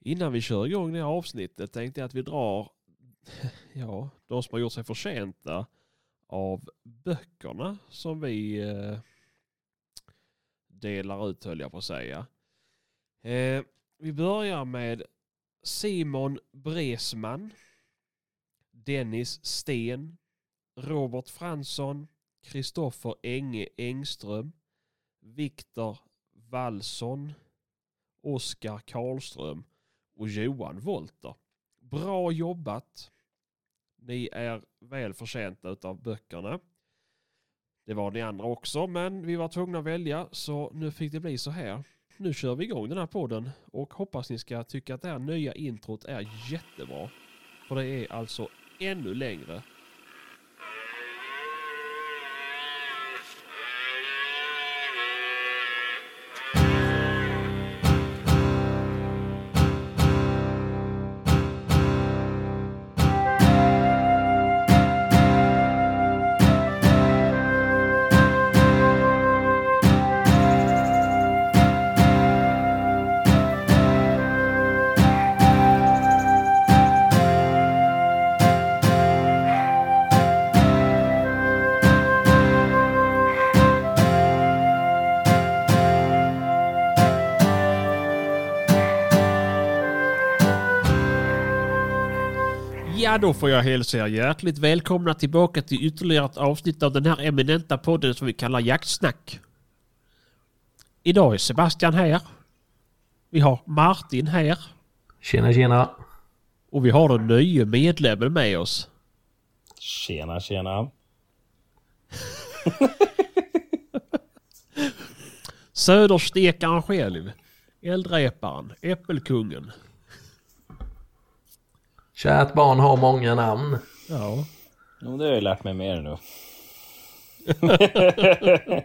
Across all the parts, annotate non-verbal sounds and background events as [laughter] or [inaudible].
Innan vi kör igång det här avsnittet tänkte jag att vi drar [laughs] ja, de som har gjort sig förtjänta av böckerna som vi eh, delar ut höll jag på att säga. Eh, vi börjar med Simon Bresman, Dennis Sten, Robert Fransson, Kristoffer Enge Engström, Viktor Wallson, Oskar Karlström och Johan Volter. Bra jobbat. Ni är väl förtjänta av böckerna. Det var ni andra också, men vi var tvungna att välja så nu fick det bli så här. Nu kör vi igång den här podden och hoppas ni ska tycka att det här nya introt är jättebra. För det är alltså ännu längre Ja, då får jag hälsa er hjärtligt välkomna tillbaka till ytterligare ett avsnitt av den här eminenta podden som vi kallar Jaktsnack. Idag är Sebastian här. Vi har Martin här. Tjena tjena. Och vi har den nya medlemmen med oss. Tjena tjena. [laughs] Söderstekaren själv. Eldreparen. Äppelkungen. Kärt barn har många namn. Ja. Jo, det har jag lärt mig mer nu. [laughs]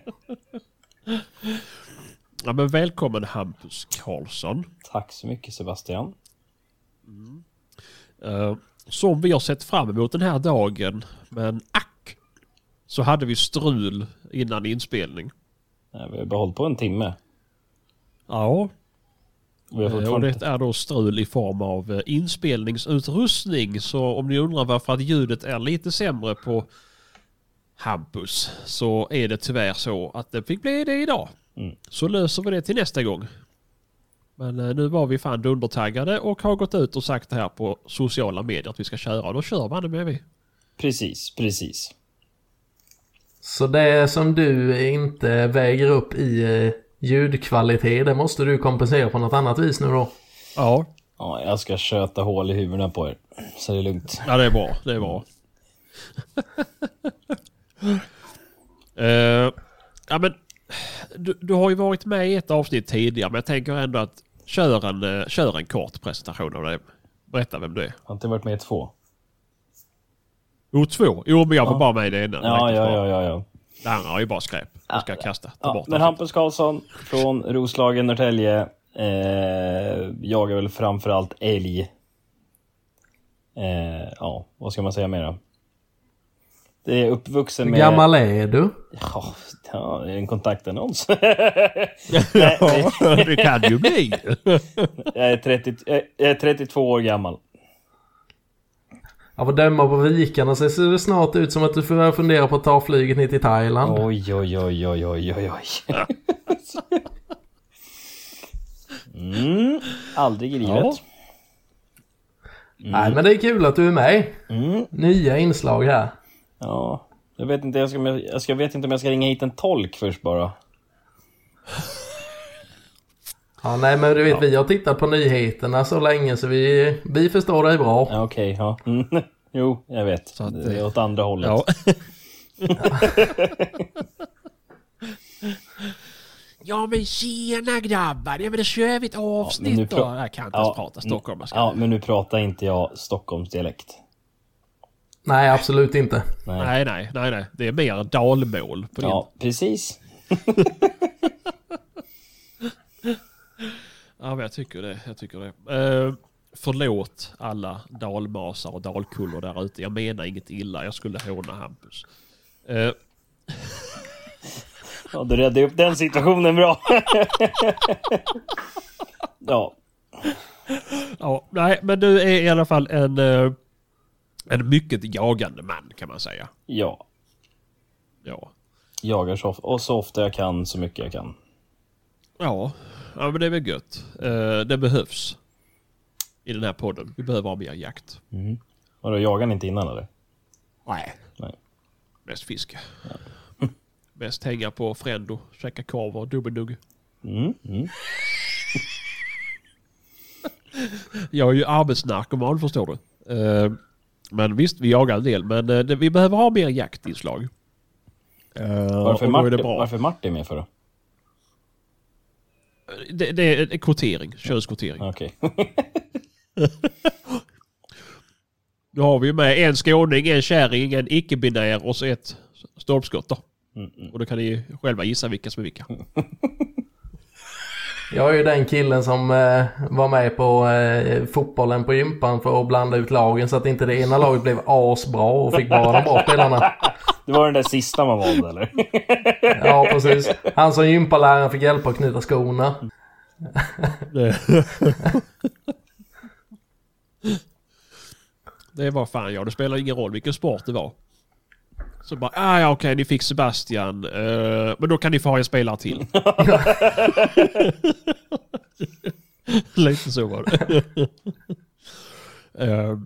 ja men välkommen Hampus Karlsson. Tack så mycket Sebastian. Uh, som vi har sett fram emot den här dagen. Men ack! Så hade vi strul innan inspelning. Ja, vi har bara hållit på en timme. Ja, och fortfarande... det är då strul i form av eh, inspelningsutrustning. Så om ni undrar varför att ljudet är lite sämre på Hampus så är det tyvärr så att det fick bli det idag. Mm. Så löser vi det till nästa gång. Men eh, nu var vi fan dundertaggade och har gått ut och sagt det här på sociala medier att vi ska köra. Då kör man det med vi. Precis, precis. Så det som du inte väger upp i eh, ljudkvalitet, det måste du kompensera på något annat vis nu då? Ja, Ja, jag ska köta hål i huvudena på er. Så det är lugnt. ja det är bra. Det är bra. [laughs] Eh, ja men du, du har ju varit med i ett avsnitt tidigare men jag tänker ändå att kör en, eh, kör en kort presentation av dig. Berätta vem du är. Har inte varit med i två. Jo, två. Jo, men jag var Ja. bara med i det ena. Ja, ja, ja, ja, ja. Det andra är ju bara skräp. Det ska jag kasta. Ta ja bort men. Hampus Karlsson från Roslagen, Norrtälje. Eh, jagar väl framförallt älg. Eh, ja, vad ska man säga mer då? Det är uppvuxen Hur med... gammal är du? Ja, ja, det är en kontaktannons. [laughs] Ja, [laughs] det kan ju bli. jag, är 30, jag är 32 år gammal. Av att döma på vikarna så ser det snart ut som att du får fundera på att ta flyget ner till Thailand. Oj, oj, oj, oj, oj, oj, oj. Mm, aldrig i livet. Ja. Nej men det är kul att du är med. Mm, Nya inslag här. ja. Jag vet inte, jag, ska, jag, ska, jag vet inte om jag ska ringa hit en tolk först bara. Ja nej men du vet vi har tittat på nyheterna så länge så vi, vi förstår dig bra. Ja, Okej, ja. Mm. [laughs] Jo, jag vet. Så att, det är åt andra hållet. Ja. [laughs] Ja men tjena grabbar, ja men då kör vi ett avsnitt nu då. Jag kan inte Ja, ens prata stockholmska. Ja, men nu pratar inte jag Stockholmsdialekt. Nej absolut inte. Nej. Nej, nej, nej, nej. Det är mer dalmål på din. Ja, precis. [laughs] Ja, men jag tycker det. Jag tycker det. Eh, förlåt alla dalmasar och dalkullor där ute. Jag menar inget illa. Jag skulle håna Hampus. Eh, [laughs] Ja, du räddade upp den situationen bra. [laughs] ja. Ja, nej, men du är i alla fall en, eh, en mycket jagande man kan man säga. Ja, Ja. jagar så, och så ofta jag kan, så mycket jag kan. Ja, ja men det är väl gött. Eh, det behövs. I den här podden. Vi behöver ha mer jakt. Vadå, jagar ni inte innan eller? Nej. Nej. Mest fiske. Mest [laughs] hänga på Frendo, käka korv och dubbelnugg. Mm, mm. [laughs] Jag är ju arbetsnarkoman förstår du. Eh, men visst, vi jagar en del. Men eh, vi behöver ha mer jaktinslag. Varför, Martin, varför Martin med för då? Det, det är en kvotering, könskvotering. Okej. [laughs] Nu har vi med en skåning, en kärring, en icke-binär och så ett stolpskott då. Mm, mm. Och då kan ni själva gissa vilka som är vilka. [laughs] Jag är ju den killen som eh, var med på eh, fotbollen på gympan för att blanda ut lagen så att inte det ena laget blev asbra och fick bara de bra spelarna. Det var den där sista man valde eller? Ja, precis. Han som gympaläraren fick hjälpa att knyta skorna. Det, det var fan ja, det spelar ingen roll vilken sport det var. Så bara, ah, ja okej ni fick Sebastian, eh, men då kan ni få ha en spelare till. [laughs] [laughs] Lite så var det. Eh,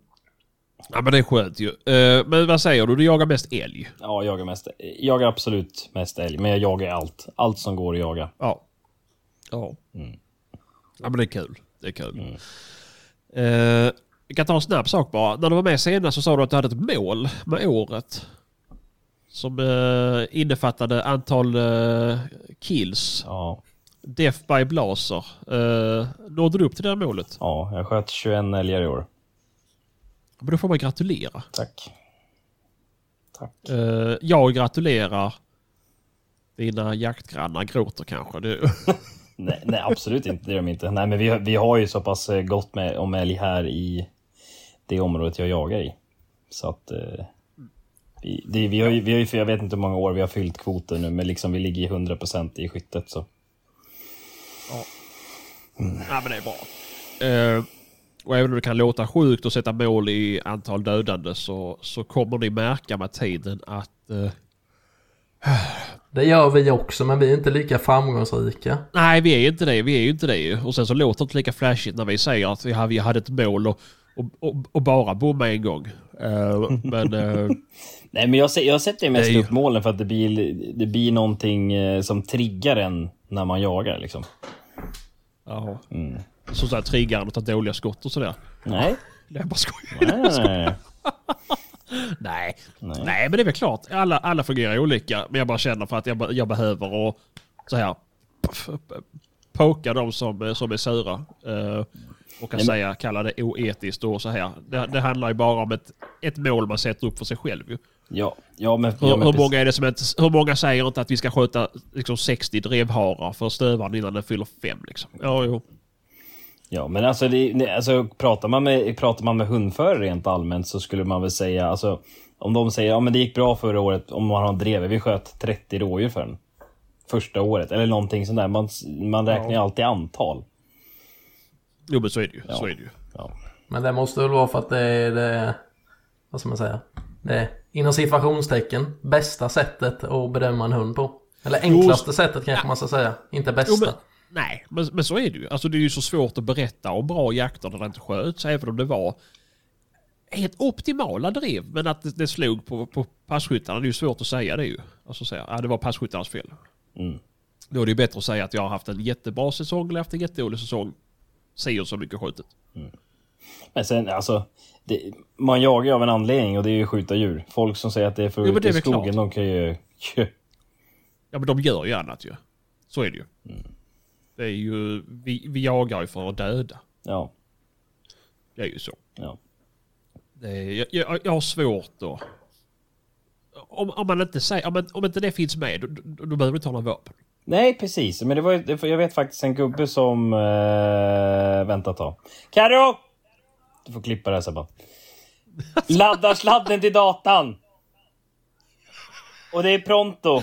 ja men det är skönt ju. Eh, men vad säger du, du jagar mest älg? Ja, jagar mest. Jagar absolut mest älg, men jag jagar allt. Allt som går att jaga. Ja. Ja. Mm. Ja men det är kul. Det är kul. Eh, vi kan ta en snabb sak bara. När du var med senast så sa du att du hade ett mål med året. Som eh, innefattade antal eh, kills. Ja, Death by Blaser. Eh, nådde du upp till det här målet? ja, jag sköt 21 älgar i år. Men då får man gratulera. Tack. Tack. Eh, jag gratulerar dina jaktgrannar gråter kanske. Det, [laughs] Nej, nej, absolut inte. Det gör de inte. Nej, men vi, vi har ju så pass gott med om älg här i det området jag jagar i. Så att... Eh, vi, det, vi, har ju, vi har ju, för jag vet inte hur många år vi har fyllt kvoten nu, men liksom vi ligger i 100% i skyttet så. Ja men det är bra. Eh, och även om det kan låta sjukt att sätta mål i antal dödande så, så kommer ni märka med tiden att eh, Det gör vi också men vi är inte lika framgångsrika. nej vi är inte det, vi är ju inte det ju. Och sen så låter det inte lika flashigt när vi säger att vi hade, vi hade ett mål och, och, och, och bara bomma en gång. Eh, men eh, [laughs] Nej, men jag, jag sätter mest Det är ju- upp målen för att det blir, det blir någonting eh, som triggar en när man jagar liksom. ja. Mm. Så sådär triggaren att ta dåliga skott och sådär. Nej, [laughs] Nej jag bara skojar. nej, nej, nej. Nej. Nej. Nej men det är väl klart. Alla, alla fungerar olika. Men jag bara känner för att jag, jag behöver och så här poka de som, som är sura. Eh, och kan säga, kalla det oetiskt och så här. Det, det handlar ju bara om ett, ett mål man sätter upp för sig själv ju. Ja, ja men... Hur, ja, men hur, många är det som inte, hur många säger inte att vi ska skjuta liksom 60 drevharar för stövaren innan den fyller fem liksom? Ja, jo. Ja, men alltså, det, alltså pratar, man med, pratar man med hundförare rent allmänt så skulle man väl säga, alltså om de säger ja men det gick bra förra året om man har en dreve, vi sköt 30 rådjur för den. Första året, eller någonting sånt där. Man, man räknar ju Ja. alltid antal. Jo men så är det ju. Ja. Så är det ju. Ja. Men det måste väl vara för att det är det... Vad ska man säga? Det är inom situationstecken bästa sättet att bedöma en hund på. Eller enklaste sättet kanske man ska säga. Inte bästa. Jo, men, nej, men, men så är det ju. Alltså det är ju så svårt att berätta om bra jakter där det inte sköts, även om det var helt optimala drev. Men att det, det slog på, på passkyttarna, det är ju svårt att säga det ju. Alltså säga, ja, det var passkyttarnas fel. Mm. Då är det ju bättre att säga att jag har haft en jättebra säsong eller haft en jättedålig säsong. Och så mycket skjutet. Men sen alltså, det, man jagar ju av en anledning och det är ju skjuta djur. Folk som säger att det är för Jo, men ut det är i skogen, klart. de kan ju... Ja men de gör ju annat ju. Så är det ju. Det är ju, vi, vi jagar ju för att döda. Ja, Det är ju så. ja. Det är, jag, jag, jag har svårt då. Om, om man inte säger, om, man- om inte det finns med, då, då, då behöver du inte ha några vapen. Nej, precis. Men det var ju, jag vet faktiskt en gubbe som... Eh, vänta ett tag. Karo! Du får klippa det här Sebban. Laddar sladden till datan! Och det är pronto.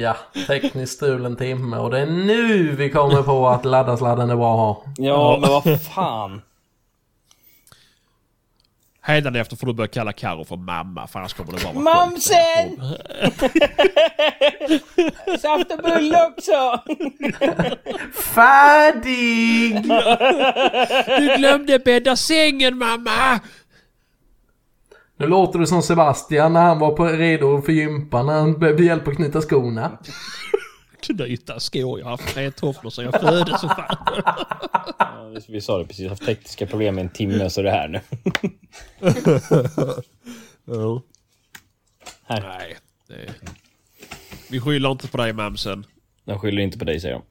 Ja, tekniskt strul en timme och det är nu vi kommer på att ladda sladden är bra att ha. Ja, men vad fan. Hädanefter får du börja kalla Karo för mamma för annars kommer det bara vara Mamsen! [laughs] Saft och bulle också! Färdig! Du glömde bädda sängen mamma! Nu låter du som Sebastian när han var på redo för gympa när han behövde hjälp att knyta skorna. Knyta skor, jag har haft trätofflor sedan jag föddes. Ja, vi sa det precis, jag har haft tekniska problem i en timme så är det här nu. Här. Nej, det... Vi skyller inte på dig mamsen. De skyller inte på dig säger de.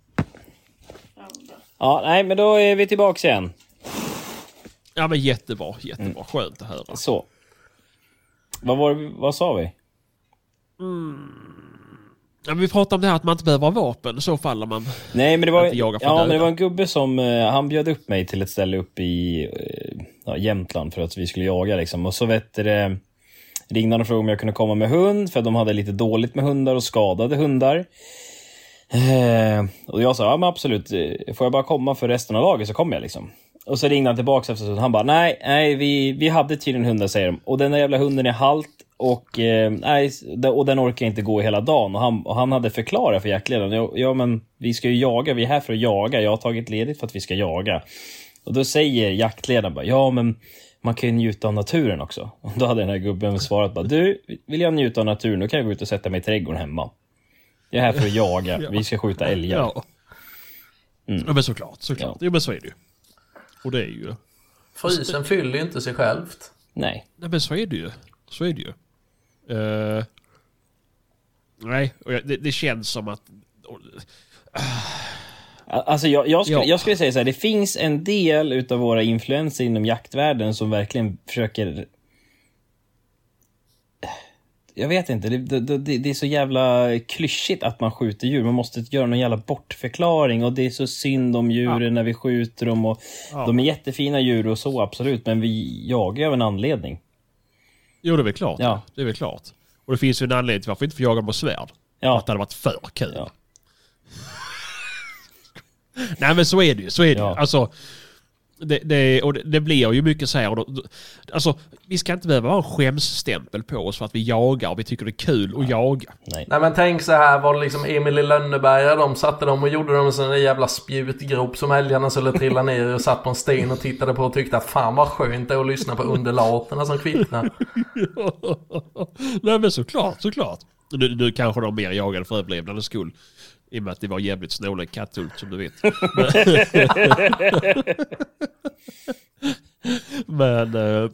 Ja, nej men då är vi tillbaks igen. Ja men jättebra, jättebra. Skönt att höra. Så. Vad var det, vad sa vi? Ja, men vi pratade om det här att man inte behöver ha vapen i så fall om man... Nej men det var, ja, men det var en gubbe som, eh, han bjöd upp mig till ett ställe uppe i eh, ja, Jämtland för att vi skulle jaga liksom. Och så vet det, ringde han och frågade om jag kunde komma med hund för de hade lite dåligt med hundar och skadade hundar. Eh, och jag sa, ja men absolut, eh, får jag bara komma för resten av laget så kommer jag liksom. Och så ringde han tillbaka efter och han bara, nej, nej, vi, vi hade tydligen hundar säger de. Och den där jävla hunden är halt och, eh, nej, och den orkar inte gå hela dagen. Och han, och han hade förklarat för jaktledaren, ja, ja men vi ska ju jaga, vi är här för att jaga. Jag har tagit ledigt för att vi ska jaga. Och då säger jaktledaren bara, ja men man kan ju njuta av naturen också. Och då hade den här gubben svarat bara, du, vill jag njuta av naturen då kan jag gå ut och sätta mig i trädgården hemma. Jag är här för att jaga, [laughs] vi ska skjuta älgar. Ja. Mm. ja men såklart, såklart. Ja. Jo men så är det ju. Och det är ju... Frysen fyller ju inte sig självt. Nej. Nej men så är det ju. Så är det ju. Eh, nej, och det, det känns som att... Alltså jag, jag, skulle, Ja. jag skulle säga så här, det finns en del utav våra influenser inom jaktvärlden som verkligen försöker... Jag vet inte, det, det, det, är så jävla klyschigt att man skjuter djur. Man måste göra någon jävla bortförklaring och det är så synd om djuren när vi skjuter dem. Och Ja. De är jättefina djur och så, absolut, men vi jagar ju av en anledning. Jo det är väl klart. Ja. Det är väl klart. Och det finns ju en anledning till varför vi inte får jaga med svärd. Ja, Att det hade varit för kul. Ja. [laughs] Nej men så är det ju. Så är det Ja. Alltså, det, det, och det, det blir ju mycket så här. Och då, alltså, vi ska inte behöva ha en skämsstämpel på oss för att vi jagar och vi tycker det är kul att jaga. nej. Nej men tänk så här var det liksom Emil i Lönneberga, de satte dem och gjorde dem i en jävla spjutgrop som älgarna skulle trilla ner och satt på en sten och tittade på och tyckte att fan vad skönt det är att lyssna på undulaterna som kvittrar. [laughs] Nej men såklart, såklart. Nu, nu kanske de mer jagade för överlevnadens skull. I och med att det var jävligt snåla i Katthult som du vet. [laughs] Men eh,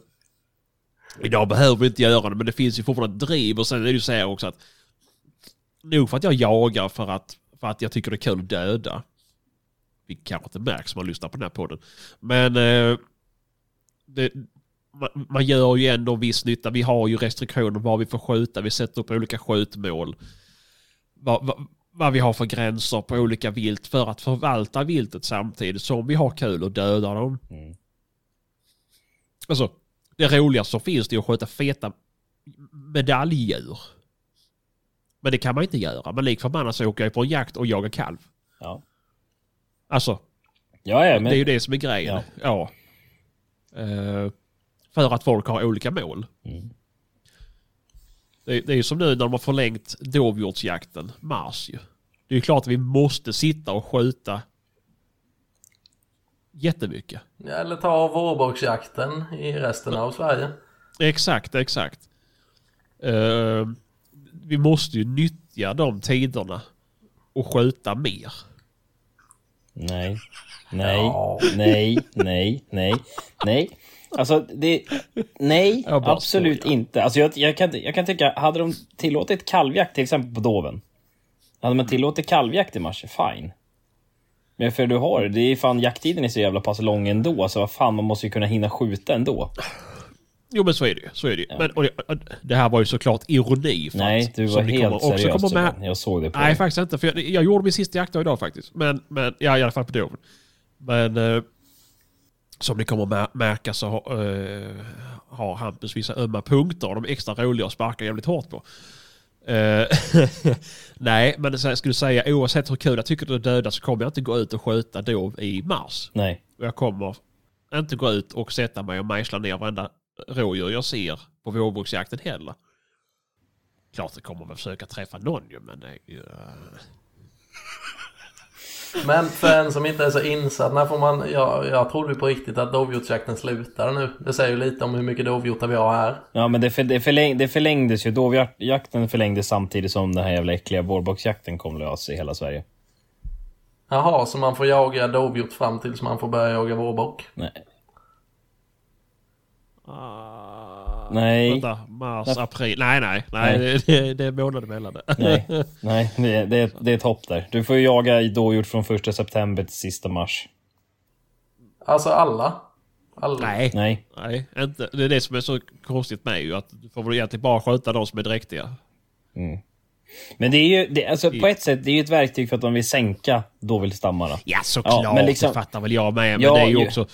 idag behöver vi inte göra det men det finns ju fortfarande ett driv och sen är det ju så här också att nog för att jag jagar för att, för att jag tycker det är kul att döda. Vilket kanske inte märks om man lyssnar på den här podden. Men eh, det, man, man gör ju ändå viss nytta. Vi har ju restriktioner var vi får skjuta. Vi sätter upp olika skjutmål. Vad, vad, vad vi har för gränser på olika vilt för att förvalta viltet samtidigt som vi har kul och döda dem. Mm. Alltså, det roligaste som finns det är att skjuta feta medaljdjur. Men det kan man inte göra. Men lik förbannat så åker jag på en jakt och jagar kalv. Ja, Alltså, ja, ja men... det är ju det som är grejen. Ja. Eh, för att folk har olika mål. Mm. Det, det är ju som nu när de har förlängt dovhjortsjakten, mars ju. Det är ju klart att vi måste sitta och skjuta jättemycket. Eller ta vårbocksjakten i resten av Sverige. Exakt, exakt. Eh, vi måste ju nyttja de tiderna och skjuta mer. Nej. Nej. Ja. Nej. Nej. Nej. Nej. Alltså, det... Nej, [laughs] absolut skojar. inte. Alltså, jag, jag, kan, jag kan tycka, hade de tillåtit kalvjakt till exempel på Doven. Hade man tillåtit kalvjakt i mars, fine. Men för du har, det är fan jakttiden är så jävla pass lång ändå, så vad fan, man måste ju kunna hinna skjuta ändå. Jo men så är det ju. Så är det, ju. men, och det, det här var ju såklart ironi. För Nej, att, du var helt kommer- seriös. kommer med. Jag såg det på Nej dig. faktiskt inte. För jag, jag gjorde min sista jaktdag idag faktiskt. Men, men ja, i alla fall på doven. Men eh, som ni kommer mä- märka så har, eh, har Hampus vissa ömma punkter och de är extra roliga att sparka jävligt hårt på. Eh, [laughs] Nej, men jag skulle säga oavsett hur kul jag tycker det är döda så kommer jag inte gå ut och skjuta dov i mars. Nej. Och jag kommer inte gå ut och sätta mig och mejsla ner varenda rådjur jag ser på vårbocksjakten heller. Klart det kommer väl försöka träffa någon ju, men det är ju... Men för en som inte är så insatt, när får man... Jag, jag trodde ju på riktigt att dovhjortsjakten slutade nu. Det säger ju lite om hur mycket dovhjortar vi har här. Ja, men det, för, det, förläng, det förlängdes ju. Dovjakten förlängdes samtidigt som den här jävla äckliga vårbocksjakten kom lös i hela Sverige. Jaha, så man får jaga dovhjort fram tills man får börja jaga vårbock? Nej. ah, Nej. Vänta, mars, Nej. april. Nej, nej, nej. Nej. Det, [laughs] det, det är månader mellan det. Nej, [laughs] nej det, är- det, är- det är ett hopp där. Du får ju jaga i dovhjort från första september till sista mars. Alltså alla? alla. Nej. Nej. Nej, inte. Det är det som är så konstigt med ju. Att du får väl egentligen bara skjuta de som är dräktiga. Men det är ju, det, alltså på ett sätt, det är ju ett verktyg för att de vill sänka dovhjortsstammarna. Ja, såklart. Ja, men liksom- Det fattar väl jag med. Men Ja, det är ju ju- också...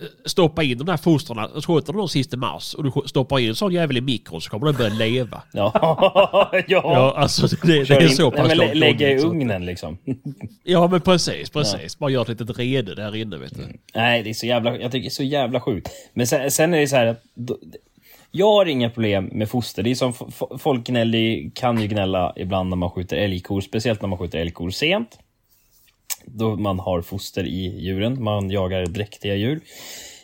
eh, Stoppa in de där fostrarna. Skjuter du dem sista mars och du stoppar in en sån jävel i mikron så kommer den börja leva. Ja, [laughs] ja. Ja, alltså det, det är så nej, pass lä- långt Lägga i så- ugnen liksom. [laughs] Ja, men precis, precis. Bara gör ett litet rede där inne, vet du. Nej, det är så jävla, jag tycker det är så jävla sjukt. Men sen, sen är det så här att då- jag har inga problem med foster. Det är som folk gnäller, kan ju gnälla ibland när man skjuter älgkor, speciellt när man skjuter älgkor sent. Då man har foster i djuren, man jagar dräktiga djur.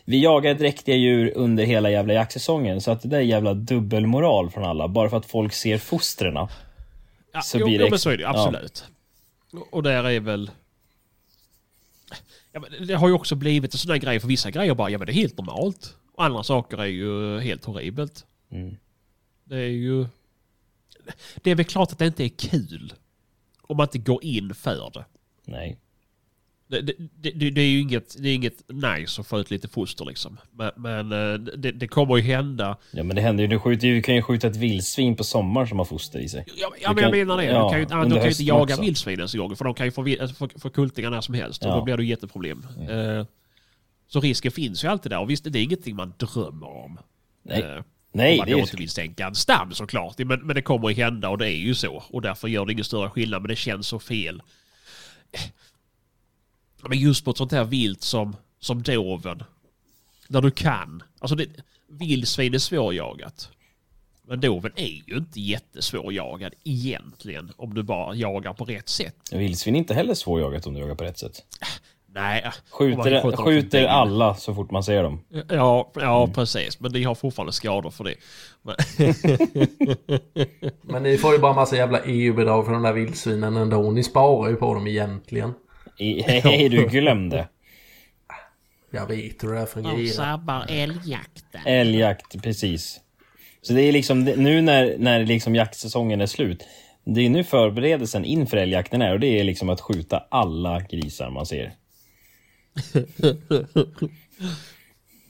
Vi jagar dräktiga djur under hela jävla jaktsäsongen, så att det där är jävla dubbelmoral från alla. Bara för att folk ser fostrena. Ja, Så jo, blir det jo, men så är det absolut. Och där är väl... Ja, men det har ju också blivit en sån där grej för vissa grejer bara, ja men det är helt normalt. Och andra saker är ju helt horribelt. Mm. Det är ju... Det är väl klart att det inte är kul. Om man inte går in för det. Nej. Det, det, det, det är ju inget, det är inget nice att få ut lite foster liksom. Men, men eh, det, kommer ju hända. Ja men det händer ju, du, skjuter, ju- du kan ju skjuta ett vildsvin på sommaren som har foster i sig. Ja, ja Du men jag menar det. ja, de kan ju, inte- de under kan ju inte jaga också. vildsvin ens en gång. För de kan ju få, få, få kultingar när som helst. Och Ja. då blir det ju jätteproblem. Eh, så risken finns ju alltid där. Och visst, det är ingenting man drömmer om. Nej. Eh, Nej, om man det är inte vill sänka en stam såklart. Men, men det kommer ju hända och det är ju så. Och därför gör det ingen större skillnad. Men det känns så fel. Men just på ett sånt här vilt som, som doven. Där du kan. Alltså det, vildsvin är svårjagat. Men doven är ju inte jättesvårjagad egentligen. Om du bara jagar på rätt sätt. Vildsvin är inte heller svårjagat om du jagar på rätt sätt. Nej. Skjuter, skjuter alla så fort man ser dem. Ja, ja Mm. precis. Men de har fortfarande skador för det. Men, [laughs] Men ni får ju bara massa jävla EU-bidrag för de där vildsvinen ändå. Ni sparar ju på dem egentligen. I- [laughs] [laughs] Hej, du glömde. Jag vet hur det de fungerar. sabbar älgjakten. Älgjakt, precis. Så det är liksom nu när, när liksom jaktsäsongen är slut. Det är nu förberedelsen inför älgjakten är och det är liksom att skjuta alla grisar man ser. [laughs]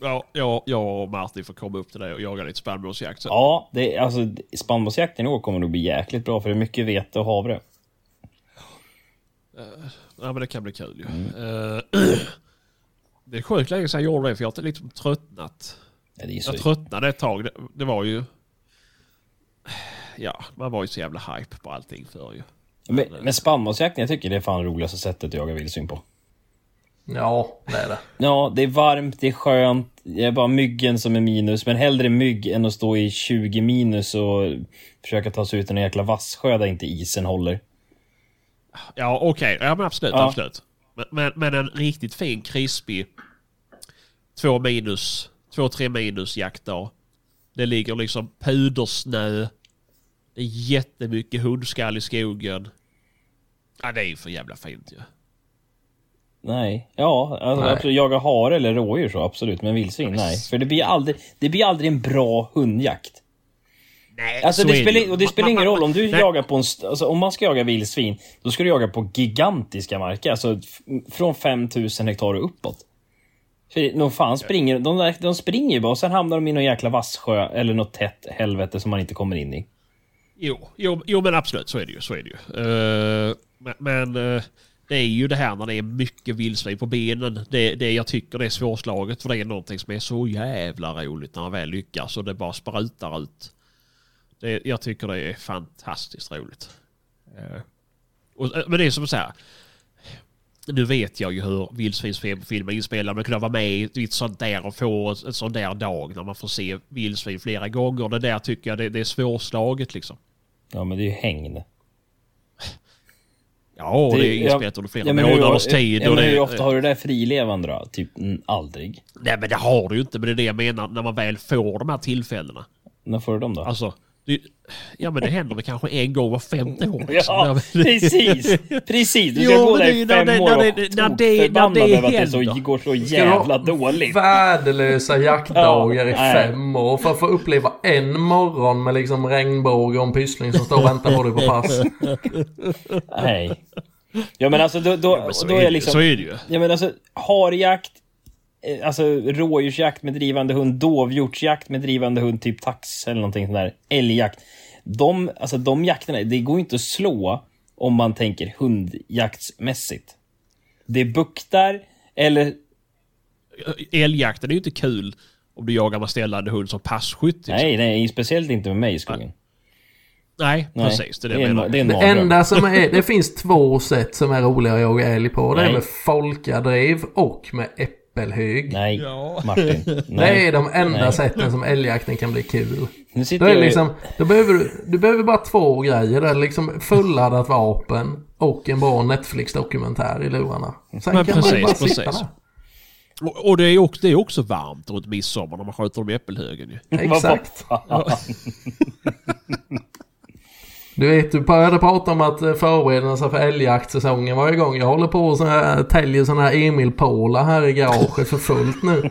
Ja, ja, jag och Martin får komma upp till det och jaga lite spannmålsjakt. Så. Ja, det, är- alltså spannmålsjakten i år kommer nog bli jäkligt bra för det är mycket vete och havre. Ja, men det kan bli kul ju. Mm. Eh, [clears throat] det är sjukt länge sedan jag gjorde det för jag har liksom tröttnat. Ja, det är så... Jag tröttnade ett tag. Det, det var ju... Ja, man var ju så jävla hype på allting förr ju. men, men spannmålsjakten, jag tycker det är fan roligaste sättet att jaga vildsvin på. Ja, det är det. Ja, det är varmt, det är skönt. Det är bara myggen som är minus. Men hellre mygg än att stå i 20 minus och försöka ta sig ut i en jäkla vasssjö där inte isen håller. Ja, okej. Ja, men absolut. Ja. absolut. Men, men, men en riktigt fin, krispig två minus, två, tre minus jaktdag. Det ligger liksom pudersnö. Det är jättemycket hundskall i skogen. Ja, det är ju för jävla fint ju. Nej, ja, alltså, Nej. absolut, jaga hare eller rådjur så absolut, men vildsvin nej. För det blir aldrig, det blir aldrig en bra hundjakt. Nej, Alltså så det spelar, ju. och det spelar ingen roll om du nej. jagar på en... Alltså om man ska jaga vildsvin, då ska du jaga på gigantiska marker. Alltså från 5000 hektar och uppåt. För nog fan springer de, där, de springer ju bara och sen hamnar de i någon jäkla vasssjö eller något tätt helvete som man inte kommer in i. Jo, jo, jo, men absolut så är det ju. Så är det ju. Eh, men men eh, det är ju det här när det är mycket vildsvin på benen. Det, det jag tycker det är svårslaget för det är någonting som är så jävla roligt när man väl lyckas och det bara sprutar ut. Det, jag tycker det är fantastiskt roligt. Och, eh, men det är som så här. Nu vet jag ju hur vildsvinsfilm är inspelad, men kunna vara med i ett sånt där och få en sån där dag när man får se vildsvin flera gånger. Det där tycker jag det, det är svårslaget liksom. Ja men det är ju hängn. Ja, det, det är inspelat under flera ja, månaders tid. Ja, men hur ofta har du det frilevande då? Typ aldrig? Nej men det har du ju inte. Men det är det jag menar när man väl får de här tillfällena. När får du dem då? Alltså, det, ja men det händer väl kanske en gång var femte år. [laughs] Ja, precis! Precis! Du ska [laughs] jo, gå där i fem när, år och när, när det, när det över att det så, går så jävla dåligt. Värdelösa jaktdagar i fem år för att få uppleva en morgon med liksom regnbåge och en pyssling som står och väntar på dig på pass. Nej. Ja men alltså då, då, ja, då är, är liksom... Så är det ju. Ja men alltså harjakt alltså rådjursjakt med drivande hund, dovhjortsjakt med drivande hund, typ tax eller någonting sånt där. Älgjakt. De, alltså de jakterna, det går inte att slå om man tänker hundjaktsmässigt. Det buktar eller... Älgjakten är ju inte kul om du jagar med ställande hund som passkytt. Liksom. Nej, nej, speciellt inte med mig i skogen. Nej, nej precis. Det, är det, det, är det, det enda som är... Det finns två sätt som är roliga att jaga älg på. Det är med folkadriv och med äppelhög. Nej, ja. Martin. [laughs] Nej. Det är de enda Nej. sätten som älgjakten kan bli kul. Nu sitter då, är liksom, då behöver du, du behöver bara två grejer. Det är liksom fulladdat vapen och en bra Netflix-dokumentär i lurarna. Sen Men kan precis, man bara precis. sitta där. Och, och det, är också, det är också varmt runt midsommar när man skjuter dem i äppelhögen ju. [laughs] Exakt. [laughs] Du vet, du började prata om att eh, sig för älgjaktsäsongen var igång. Jag håller på och så här, täljer sådana här Emil-pålar här i garaget för fullt nu.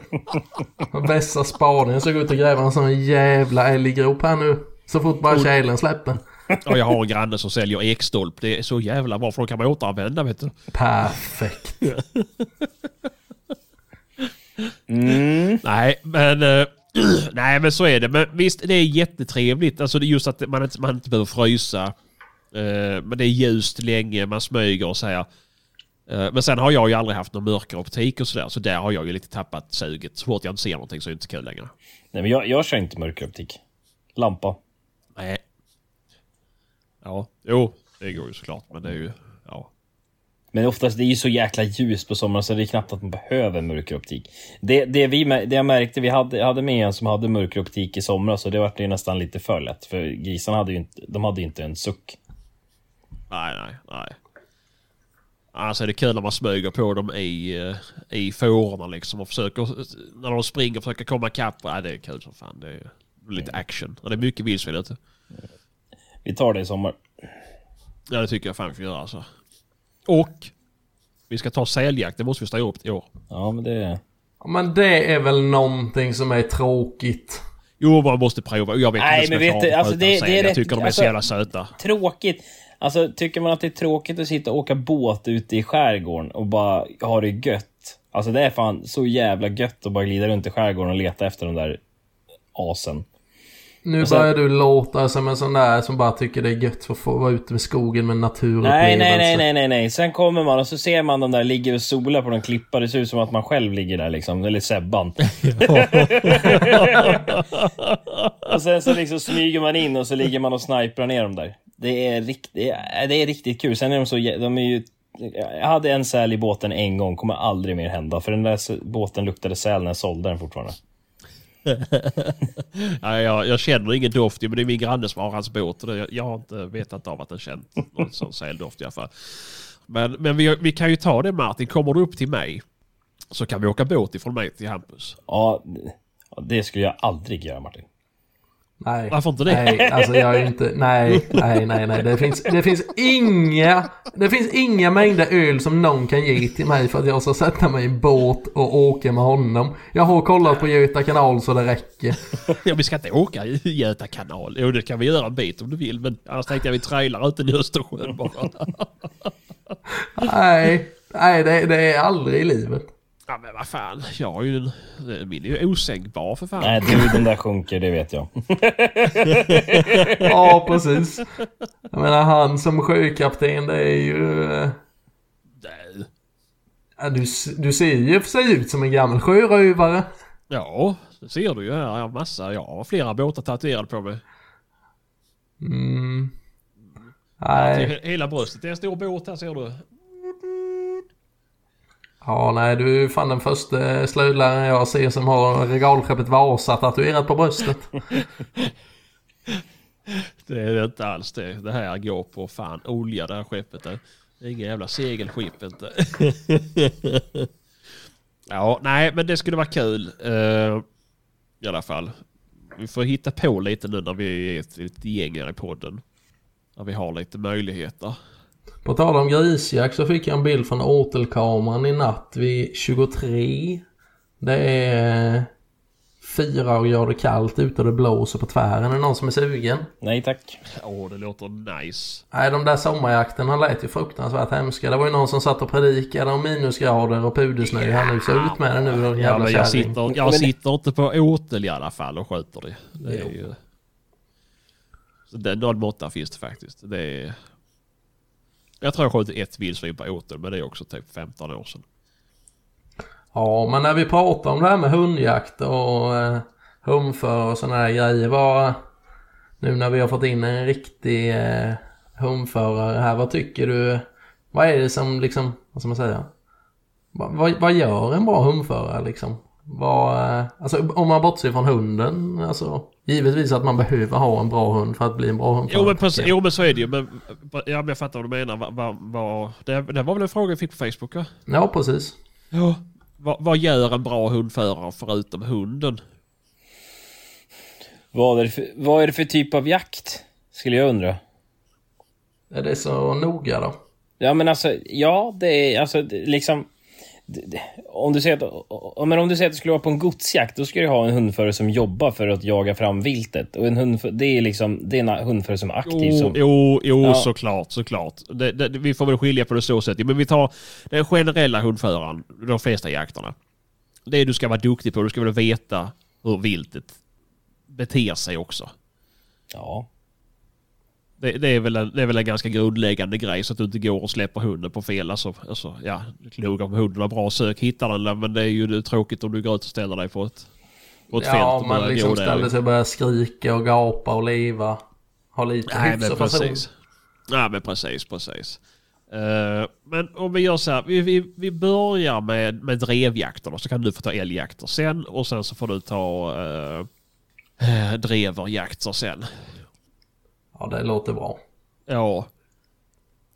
Vässa spaden. Gå ut och gräva en sån jävla älggrop här nu. Så fort bara tjälen släpper. Och jag har en granne som säljer ekstolp. Det är så jävla bra för då kan man återanvända vet du. Perfekt. Mm. [laughs] Nej, men... Nej men så är det. Men visst, det är jättetrevligt. Alltså just att man inte, man inte behöver frysa. Uh, men det är ljust länge, man smyger och här. Uh, men sen har jag ju aldrig haft någon mörkeroptik och sådär. Så där har jag ju lite tappat suget. Så fort jag inte ser någonting så är det inte kul längre. Nej men jag, jag kör inte mörkeroptik. Lampa. Nej. Ja, jo, det går ju såklart. Men det är ju... Men oftast det är ju så jäkla ljust på sommaren så det är knappt att man behöver mörkeroptik. Det, det, vi, det jag märkte, vi hade, hade med en som hade mörkeroptik i somras och det var ju nästan lite för lätt. För grisarna hade ju inte, de hade ju inte en suck. Nej, nej, nej. Alltså det är kul när man smyger på dem i, eh, i fårorna liksom och försöker, när de springer och försöker komma ikapp. Ja, det är kul som fan. Det är lite action. Och det är mycket vildsvin ute. Vi tar det i sommar. Ja, det tycker jag fan vi får göra alltså. Och vi ska ta säljakt. Det måste vi styra upp i år. Ja, men det... Ja, men det är väl någonting som är tråkigt. Jo, man måste prova. Jag vet Nej, men vet du, alltså det, det är Jag rätt, tycker de är alltså, så jävla söta. Tråkigt. Alltså, tycker man att det är tråkigt att sitta och åka båt ute i skärgården och bara ha det gött. Alltså det är fan så jävla gött att bara glida runt i skärgården och leta efter de där asen. Nu sen, börjar du låta som en sån där som bara tycker det är gött för att få vara ute med skogen med naturupplevelse. Nej, nej, nej, nej, nej, nej. Sen kommer man och så ser man de där ligger och solar på någon klippa. Det ser ut som att man själv ligger där liksom. Eller Sebban. [laughs] [laughs] och sen så liksom smyger man in och så ligger man och sniprar ner dem där. Det är, rikt, det är, det är riktigt kul. Sen är de så... De är ju, jag hade en säl i båten en gång, kommer aldrig mer hända. För den där båten luktade säl när jag sålde den fortfarande. [laughs] ja, jag, jag känner ingen doft, men det är min granne som har hans båt. Och det, jag har inte vetat av att den känt någon sån säldoft i alla fall. Men, men vi, vi kan ju ta det Martin, kommer du upp till mig så kan vi åka båt ifrån mig till Hampus. Ja, det skulle jag aldrig göra Martin. Nej. Varför inte det? Nej, alltså jag är inte... Nej, nej, nej, nej. Det finns, det finns inga... Det finns inga mängder öl som någon kan ge till mig för att jag ska sätta mig i en båt och åka med honom. Jag har kollat på Göta kanal så det räcker. [laughs] Ja, vi ska inte åka i Göta kanal. Jo, det kan vi göra en bit om du vill. Men annars tänkte jag vi trailar ute i Östersjön bara. [laughs] Nej, nej det, det är aldrig i livet. Ja men vad fan, jag har ju en... Min är ju osänkbar för fan. Nej du, den där sjunker, det vet jag. [laughs] ja precis. Jag menar han som sjökapten det är ju... Eh, ja, du, du ser ju för sig ut som en gammal sjörövare. Ja, det ser du ju här. Jag har massa, jag har flera båtar tatuerade på mig. Mm. Nej. He- Hela bröstet. Det är en stor båt här ser du. Ja, nej, du är fan den första slöjdläraren jag ser som har regalskeppet Vasa tatuerat på bröstet. [laughs] Det är det inte alls det. Det här går på fan olja det här skeppet. Det är inga jävla segelskepp inte. [laughs] ja, nej men det skulle vara kul. Uh, I alla fall. Vi får hitta på lite nu när vi är ett, ett gäng här i podden. När vi har lite möjligheter. På tal om grisjakt så fick jag en bild från åtelkameran i natt vid 23. Det är fyra grader kallt ute och det blåser på tvären. Är det någon som är sugen? Nej tack. Åh, det låter nice. Nej, de där sommarjakterna lät ju fruktansvärt hemska. Det var ju någon som satt och predikade om minusgrader och pudersnö. Han är så ut med det nu då, Ja, jävla men jag sitter, jag sitter inte på åtel i alla fall och skjuter det. det är Jo. ju... Så det, någon måtta finns det faktiskt. Det är... Jag tror jag skjutit ett vildsvin på åter, men det är också typ 15 år sedan. Ja, men när vi pratar om det här med hundjakt och eh, humför och sådana här grejer. Vad, nu när vi har fått in en riktig eh, humförare här. Vad tycker du? Vad är det som liksom, vad ska man säga? Vad, vad, vad gör en bra humförare liksom? Vad, eh, alltså om man bortser från hunden. Alltså, givetvis att man behöver ha en bra hund för att bli en bra hundförare. Jo men, precis, jo men så är det ju. Men, ja, men jag fattar vad du menar. Va, va, va, det, det var väl en fråga vi fick på Facebook? Va? Ja, precis. Ja. Va, vad gör en bra hundförare förutom hunden? Vad är, det för, vad är det för typ av jakt? Skulle jag undra. Är det så noga då? Ja men alltså, ja det är alltså liksom... Om du, säger att, men om du säger att du skulle vara på en godsjakt, då ska du ha en hundförare som jobbar för att jaga fram viltet. Och en hundförare, det är liksom, det är en hundförare som är aktiv. Jo, Som, jo, jo Ja. såklart, såklart. Det, det, vi får väl skilja på det så sätt. Men vi tar den generella hundföraren, de flesta jakterna. Det du ska vara duktig på, du ska väl veta hur viltet beter sig också. ja. Det, det, är väl en, det är väl en ganska grundläggande grej så att du inte går och släpper hunden på fel. Alltså, alltså ja, nog om hunden har bra sök, hittar den där, men det är ju tråkigt om du går ut och ställer dig på ett, på ett fält Ja, man liksom ställer sig och börjar skrika och gapa och leva. Ha lite Nej men precis. Nej men precis, precis. Eh, men om vi gör så här, vi, vi, vi börjar med, med drevjakterna så kan du få ta älgjakter sen och sen så får du ta uh, dreverjakter sen. Ja, det låter bra. Ja.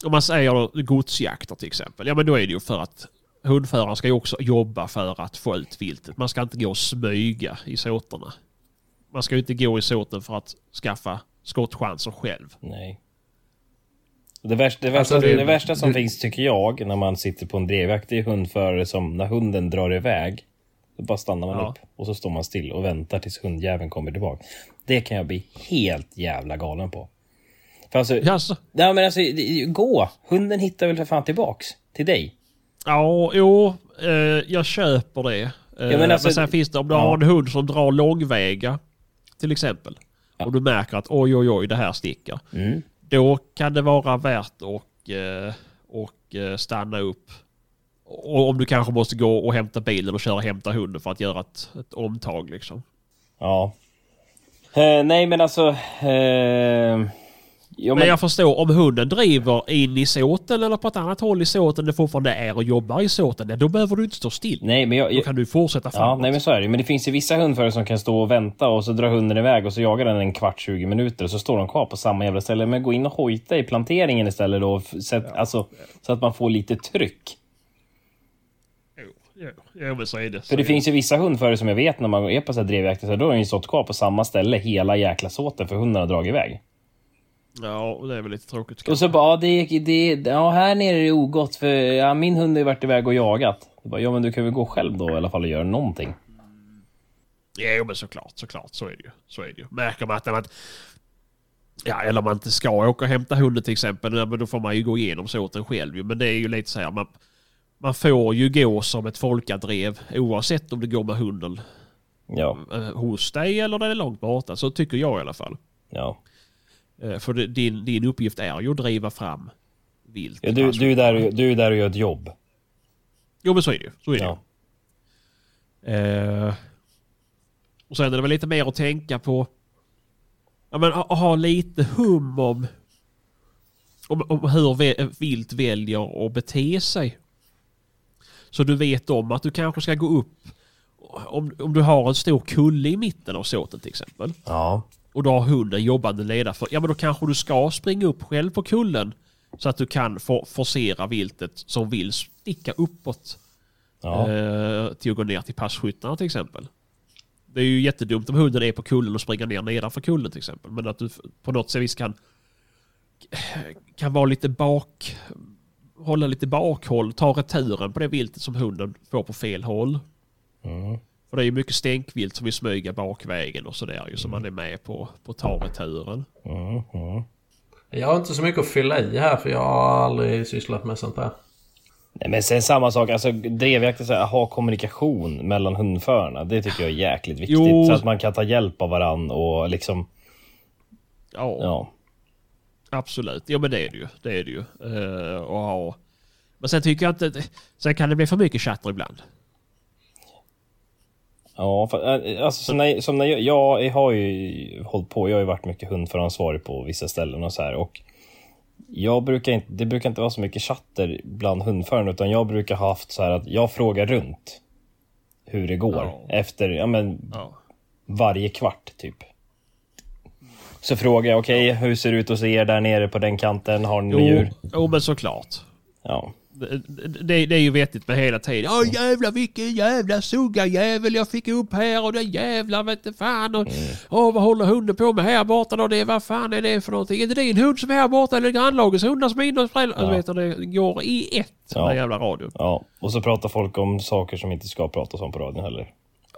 Om man säger godsjakter till exempel, ja men då är det ju för att hundföraren ska ju också jobba för att få ut viltet. Man ska inte gå och smyga i såterna. Man ska ju inte gå i såten för att skaffa skottchanser själv. Nej. Det värsta, det, värsta, Alltså, det- det, värsta som det- finns tycker jag när man sitter på en drevjakt är hundförare som när hunden drar iväg då bara stannar man Ja. upp och så står man still och väntar tills hundjäveln kommer tillbaka. Det kan jag bli helt jävla galen på. För alltså, Jaså? nej men alltså, gå! Hunden hittar väl för fan tillbaks till dig. Ja, jo, eh, jag köper det. Eh, men men, alltså- sen finns det, om du Ja. har en hund som drar långväga, till exempel, Ja. och du märker att oj, oj, oj, det här sticker. Mm. Då kan det vara värt att eh, och, eh, stanna upp. Och om du kanske måste gå och hämta bilen och köra och hämta hunden för att göra ett, ett omtag liksom. Ja. Eh, nej men alltså... Eh, jo, Men jag förstår, om hunden driver in i såten eller på ett annat håll i såten, det fortfarande är och jobbar i såten, ja, då behöver du inte stå still. Nej men jag, Då kan du fortsätta Ja, framåt. nej men så är det Men det finns ju vissa hundförare som kan stå och vänta och så drar hunden iväg och så jagar den en kvart, 20 minuter och så står de kvar på samma jävla ställe. Men gå in och hojta i planteringen istället då. Så att, alltså, så att man får lite tryck. Jo, men så är det. För det finns ju vissa hundförare som jag vet när man är på så här drevjakter, så då har de ju stått kvar på samma ställe hela jäkla såten för hunden har dragit iväg. Ja, och det är väl lite tråkigt. Och så bara, ja, det, det, ja här nere är det ogott för ja, min hund har ju varit iväg och jagat. Jag Bara, ja men du kan väl gå själv då i alla fall och göra någonting. Jo, men såklart, såklart. Så är det ju. Så är det ju. Märker man att man... Ja, eller man inte ska åka och hämta hunden till exempel, ja, men då får man ju gå igenom såten själv. Men det är ju lite så här, man, man får ju gå som ett folkadrev oavsett om det går med hunden Ja, eh, hos dig eller det är långt borta. Så tycker jag i alla fall. ja. Eh, För din, din uppgift är ju att driva fram vilt. ja du, du, är där, du är där och gör ett jobb. Jo, men så är det ju. Så är det. Ja. Eh, och sen är det väl lite mer att tänka på ja, men, ha, lite hum om, om, om hur vilt väljer att bete sig. Så du vet om att du kanske ska gå upp om, om du har en stor kulle i mitten av såten till exempel. Ja. Och du har hunden jobbande ledare för. Ja men då kanske du ska springa upp själv på kullen. Så att du kan for, forcera viltet som vill sticka uppåt. Ja. Eh, till att gå ner till passkyttarna till exempel. Det är ju jättedumt om hunden är på kullen och springer ner nedanför kullen till exempel. Men att du på något sätt kan, kan vara lite bak... Hålla lite bakhåll, ta returen på det viltet som hunden får på fel håll. Mm. För det är ju mycket stänkvilt som vill smyga bakvägen och sådär ju. Så man är med på, på ta returen. Mm. Mm. Jag har inte så mycket att fylla i här för jag har aldrig sysslat med sånt där. Nej, men sen samma sak, alltså drevjakt är så här, ha kommunikation mellan hundförarna. Det tycker jag är jäkligt viktigt. Jo. Så att man kan ta hjälp av varann och liksom, Ja, ja. Absolut. Ja men det är det ju. Det är det ju. Uh, och ha. Men sen tycker jag inte... Sen kan det bli för mycket chatter ibland. Ja, för, äh, alltså, som när, som när jag, jag har ju hållit på, jag har ju varit mycket hundföransvarig på vissa ställen och så här och jag brukar inte, det brukar inte vara så mycket chatter bland hundförarna utan jag brukar ha haft så här att jag frågar runt hur det går Ja. efter, ja men Ja. varje kvart typ. Så frågar jag, okej, hur ser det ut hos er där nere på den kanten? Har ni Jo, djur? jo men såklart. Ja. Det, det, det är ju vettigt med hela tiden. Åh jävlar vilken jävla sugga jävel jag fick upp här och den jävla vet inte fan. Och, Åh vad håller hunden på med här borta då? Det, vad fan är det för någonting? Är det din hund som är här borta eller grannlagets hundar som är inne hos föräldrar? Ja. Alltså, vet det går i ett Ja. den jävla radion. ja. Och så pratar folk om saker som inte ska pratas om på radion heller.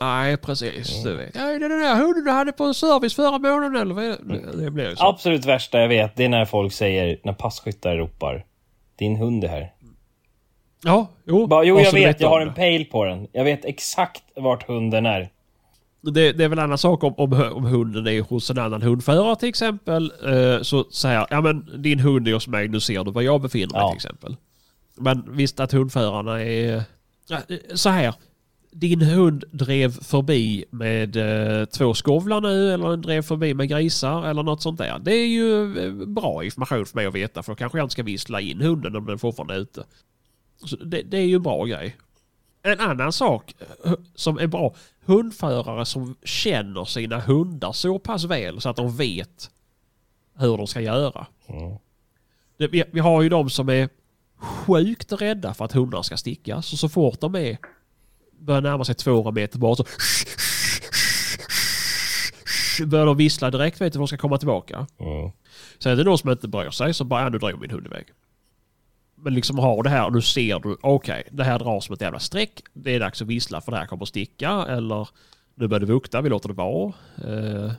Nej precis, du vet. Ja, det är den där hunden du hade på service förra månaden eller vad är det? Det blir ju så. Absolut värsta jag vet, det är när folk säger, när passkyttar ropar Din hund är här. Ja, jo. Bara, jo, jag vet, jag om har det. en pejl på den. Jag vet exakt vart hunden är. Det, det är väl en annan sak om, om, om hunden är hos en annan hundförare till exempel. Eh, så säger ja men din hund är hos mig, nu ser du var jag befinner mig Ja. till exempel. Men visst att hundförarna är... Ja, eh, så här. Din hund drev förbi med eh, två skovlar nu eller den drev förbi med grisar eller något sånt där. Det är ju eh, bra information för mig att veta för då kanske jag inte ska vissla in hunden om den fortfarande är ute. Så det, det är ju en bra grej. En annan sak eh, som är bra. Hundförare som känner sina hundar så pass väl så att de vet hur de ska göra. Mm. Det, vi, vi har ju de som är sjukt rädda för att hundar ska stickas. Så så fort de är börjar närma sig 200 meter bort så börjar de vissla direkt vet du de ska komma tillbaka. Mm. Sen är det någon som inte bryr sig så bara, ja, nu drog min hund iväg. Men liksom har det här och nu ser du, okej, det här drar som ett jävla streck. Det är dags att vissla för det här kommer att sticka. Eller nu börjar det vukta, vi låter det vara. Eh,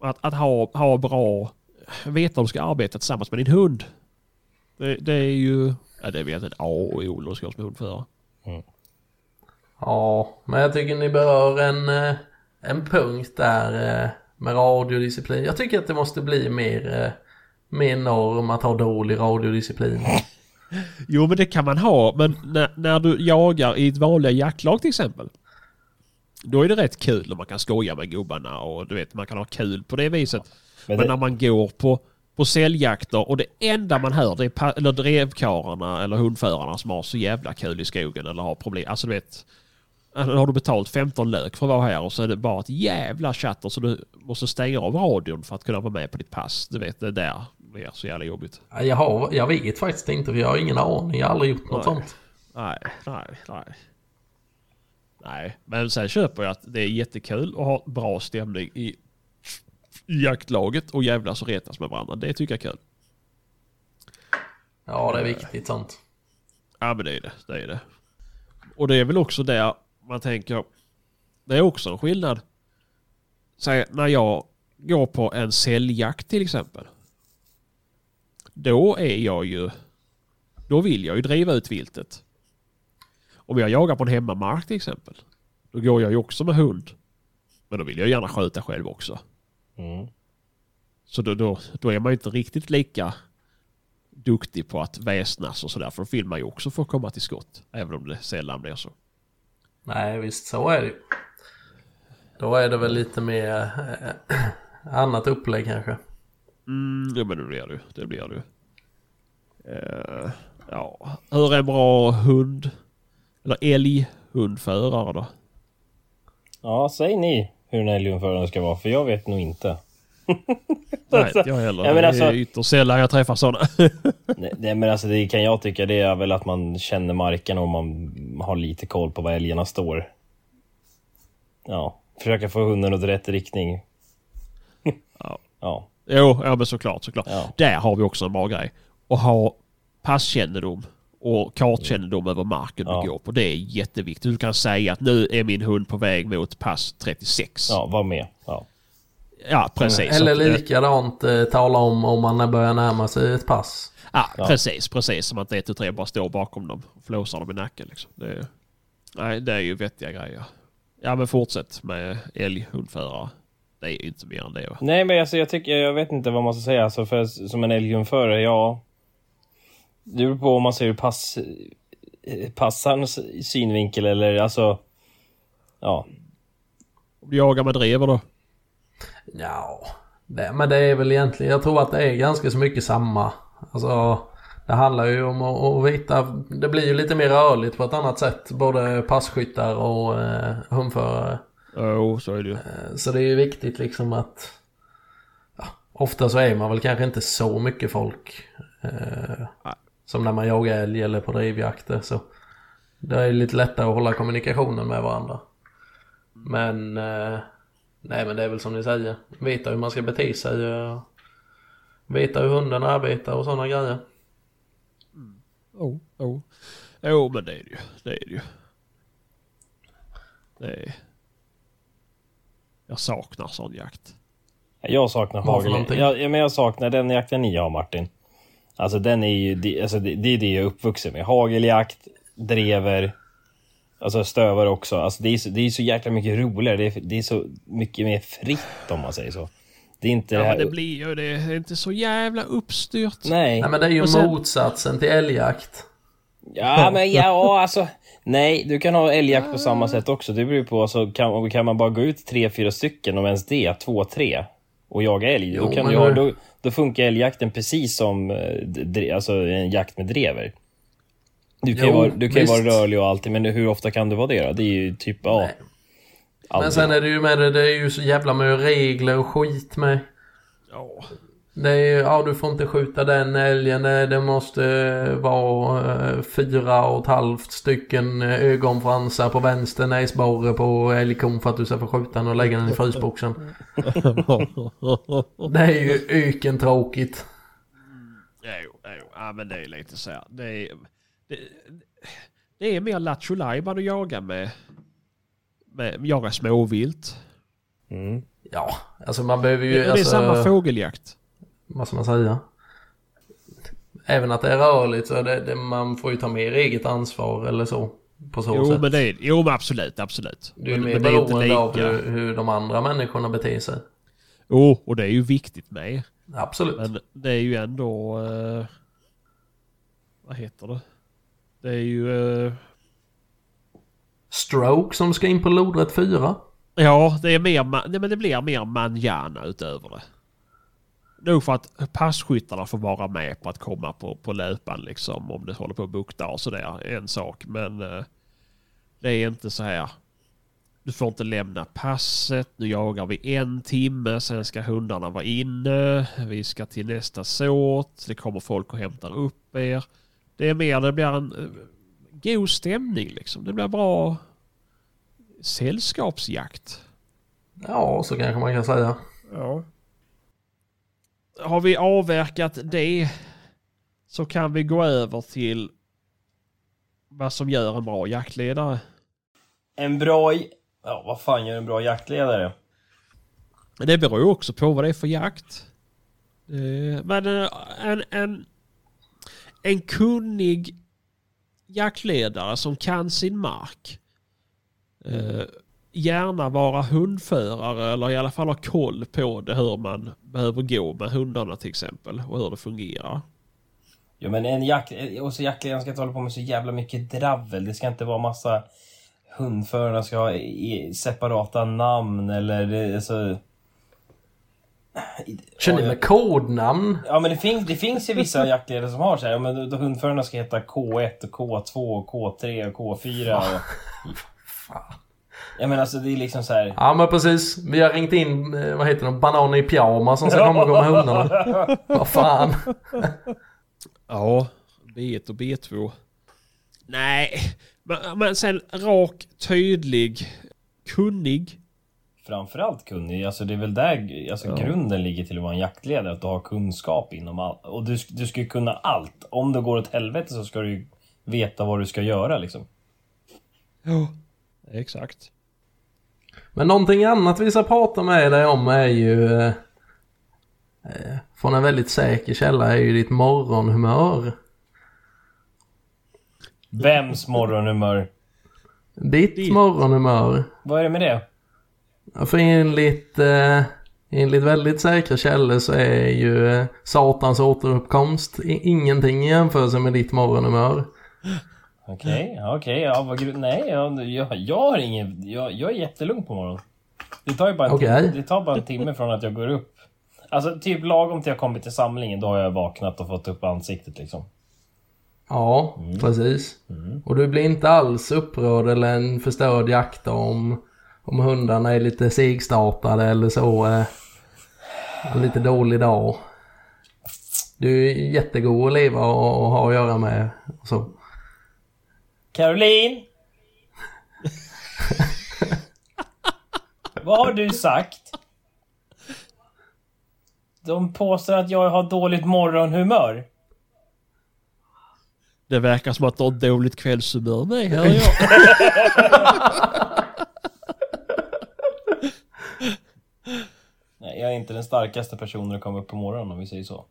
att att ha, ha bra, veta hur du ska arbeta tillsammans med din hund. Det, det är ju, ja det vet jag A och O ska som hundförare. Ja, men jag tycker ni berör en, eh, en punkt där eh, med radiodisciplin. Jag tycker att det måste bli mer, eh, mer norm att ha dålig radiodisciplin. [laughs] Jo men det kan man ha, men när, när du jagar i ett vanliga jaktlag till exempel. Då är det rätt kul när man kan skoja med gubbarna och du vet man kan ha kul på det viset. Men Men det, när man går på, på säljjakter och det enda man hör det är eller drevkarlarna eller hundförarna som har så jävla kul i skogen eller har problem. Alltså du vet. Alltså, Har du betalt 15 lök för att vara här och så är det bara ett jävla chatter så du måste stänga av radion för att kunna vara med på ditt pass. Du vet det där blir så jävla jobbigt. Ja, Jag, har, jag vet faktiskt inte för jag har ingen aning. Jag har aldrig gjort något Nej. sånt. Nej, nej, nej. Nej, men sen köper jag att det är jättekul att ha bra stämning i i jaktlaget och jävlas och retas med varandra. Det tycker jag är kul. Ja, det är viktigt sånt. Ja men det är det. Det är det. Och det är väl också där man tänker. Det är också en skillnad. Säg när jag går på en säljjakt till exempel. Då är jag ju. Då vill jag ju driva ut viltet. Om jag jagar på en hemmamark till exempel. Då går jag ju också med hund. Men då vill jag gärna skjuta själv också. mm. Så då, då, då är man ju inte riktigt lika duktig på att väsnas och sådär. För då vill man ju också få komma till skott. Även om det sällan blir så. Nej, visst så är det ju. Då är det väl lite mer... eh, [clears throat] annat upplägg kanske. Mm, ja men det blir det Det blir det uh, Ja, hur är en bra hund? Eller älghundförare då? Ja, säg ni hur en älghundförare ska vara, för jag vet nog inte. [laughs] Nej, inte jag heller. Ja, men alltså- Det är ytterst sällan jag träffar sådana. [laughs] Nej, nej, men alltså det kan jag tycka, det är väl att man känner marken och man har lite koll på var älgarna står. Ja, försöka få hunden åt rätt riktning. Ja. [laughs] Ja. jo, ja men såklart, såklart. Ja. Där har vi också en bra grej. Att ha passkännedom och kartkännedom över marken Ja. du går på. Det är jätteviktigt. Du kan säga att nu är min hund på väg mot pass 36. Ja, var med. Ja. Ja, precis. Eller eh, likadant eh, tala om om man börjar närma sig ett pass. Ja, Ja. precis. Precis som att 1, 2, 3 bara står bakom dem och flåsar dem i nacken. Liksom. Det, är, nej, det är ju vettiga grejer. Ja, men fortsätt med älghundförare. Det är ju inte mer än det. va? Nej, men alltså jag tycker, jag vet inte vad man ska säga. Alltså för som en älghundförare, ja. Det beror på om man ser ur pass, eh, passarens synvinkel eller alltså. Ja, Om du jagar med drever då? Ja, det, men det är väl egentligen, jag tror att det är ganska så mycket samma. Alltså, det handlar ju om att, att veta, det blir ju lite mer rörligt på ett annat sätt. Både passkyttar och eh, hundförare. Jo, så är det ju. Eh, Så det är ju viktigt liksom att ja, Ofta så är man väl kanske inte så mycket folk eh. Som när man jagar älg eller på drivjakter så Det är lite lättare att hålla kommunikationen med varandra Men eh, Nej men det är väl som ni säger Veta hur man ska bete sig och Veta hur hunden arbetar och sådana grejer Jo, jo. Jo, men det är det ju. Det är det ju. Det är... Jag saknar sån jakt. jag saknar hagel. någonting? Ja, ja, men jag saknar den jakten ni har Martin. Alltså den är ju, det, alltså, det, det är det jag är uppvuxen med. Hageljakt, drever, alltså stövar också. Alltså det är, så, det är så jäkla mycket roligare. Det är, det är så mycket mer fritt om man säger så. Det är inte Ja, det här... men det blir ju det är inte så jävla uppstyrt. Nej. Nej men det är ju sen- motsatsen till älgjakt Ja, men ja, alltså. Nej, du kan ha älgjakt på samma sätt också. Det beror ju på, alltså, kan, kan man bara gå ut tre, fyra stycken, om ens det, två, tre, och jaga älg, Jo, då, kan men du då, då funkar älgjakten precis som eh, alltså, en jakt med drever. Du kan, ju Jo, vara, du kan ju vara rörlig och allting, men hur ofta kan du vara det då? Det är ju typ, ja... Nej. Men aldrig. sen är det ju med det, det är ju så jävla med regler och skit med Ja. Det är ju, ja du får inte skjuta den älgen, det, det måste vara eh, fyra och ett halvt stycken eh, ögonfransar på vänster näsborre på älgkon för att du ska få skjuta den och lägga den i frysboxen. [laughs] Det är ju ökentråkigt. Jo, jo, ja men det är lite så här. Det är, det, det är mer lattjo lajban att jaga med, med jaga småvilt. Mm. Ja, alltså man behöver ju, det, det är alltså, samma fågeljakt. vad ska man säga? Även att det är rörligt så det, det, man får ju ta mer eget ansvar eller så. På så Jo sätt. men, det är, jo men absolut, absolut. Du är men, mer men det är beroende av hur, hur de andra människorna beter sig. Jo, och det är ju viktigt med. Absolut. Men det är ju ändå... eh, vad heter det? Det är ju... eh, Stroke som ska in på lodrätt 4. ja, det är mer... Nej, men det blir mer manjana utöver det. Nog för att passkyttarna får vara med på att komma på, på löpan liksom. Om det håller på att bukta och sådär. En sak. Men eh, det är inte så här. Du får inte lämna passet. Nu jagar vi en timme. Sen ska hundarna vara inne. Vi ska till nästa såt. Det kommer folk och hämtar upp er. Det är mer, det blir en eh, god stämning liksom. Det blir bra sällskapsjakt. Ja, så kanske man kan säga. Ja. Har vi avverkat det så kan vi gå över till vad som gör en bra jaktledare. En bra... Ja, vad fan gör en bra jaktledare? Det beror ju också på vad det är för jakt. Eh, Men eh, en, en, en kunnig jaktledare som kan sin mark. eh, Gärna vara hundförare eller i alla fall ha koll på det hur man behöver gå med hundarna till exempel och hur det fungerar. Ja men en jakt... Och så jaktledaren ska inte hålla på med så jävla mycket dravel. Det ska inte vara massa... Hundförarna ska ha separata namn eller det, alltså... Kör ni med kodnamn? Ja men det, fin det finns ju vissa jaktledare som har så här, ja, men hundförarna ska heta K1 och K2 och K3 och K4 och... Ja men alltså det är liksom så här. Ja men precis. Vi har ringt in, eh, vad heter de, bananer i pyjamas som ska komma och gå med hundarna. [laughs] Vad fan. Ja, B1 och B2. Nej, men, men sen rak, tydlig, kunnig. Framförallt kunnig, alltså det är väl där alltså, grunden ligger till att vara en jaktledare, att du har kunskap inom allt. Och du, du ska ju kunna allt. Om det går åt helvete så ska du ju veta vad du ska göra liksom. Ja, exakt. Men någonting annat vi ska prata med dig om är ju... Eh, eh, från en väldigt säker källa är ju ditt morgonhumör. Vems morgonhumör? Ditt, Ditt. morgonhumör. Vad är det med det? Ja, För enligt, eh, enligt väldigt säkra källor så är ju eh, Satans återuppkomst ingenting i jämförelse med ditt morgonhumör. Okej, ja, okej, ja vad gru- Nej, jag, jag, jag har ingen... Jag, jag är jättelugn på morgonen. Det tar ju bara en, timme, det tar bara en timme från att jag går upp. Alltså typ lagom till jag kommit till samlingen, då har jag vaknat och fått upp ansiktet liksom. Ja, precis. Och du blir inte alls upprörd eller en förstörd jakta om, om hundarna är lite segstartade eller så. Eh, en lite dålig dag. Du är jättegod att leva och, och ha att göra med. Och så. Caroline! Vad har du sagt? De påstår att jag har dåligt morgonhumör. Det verkar som att du har dåligt kvällshumör med, hör jag. [laughs] jag är inte den starkaste personen att komma upp på morgonen om vi säger så.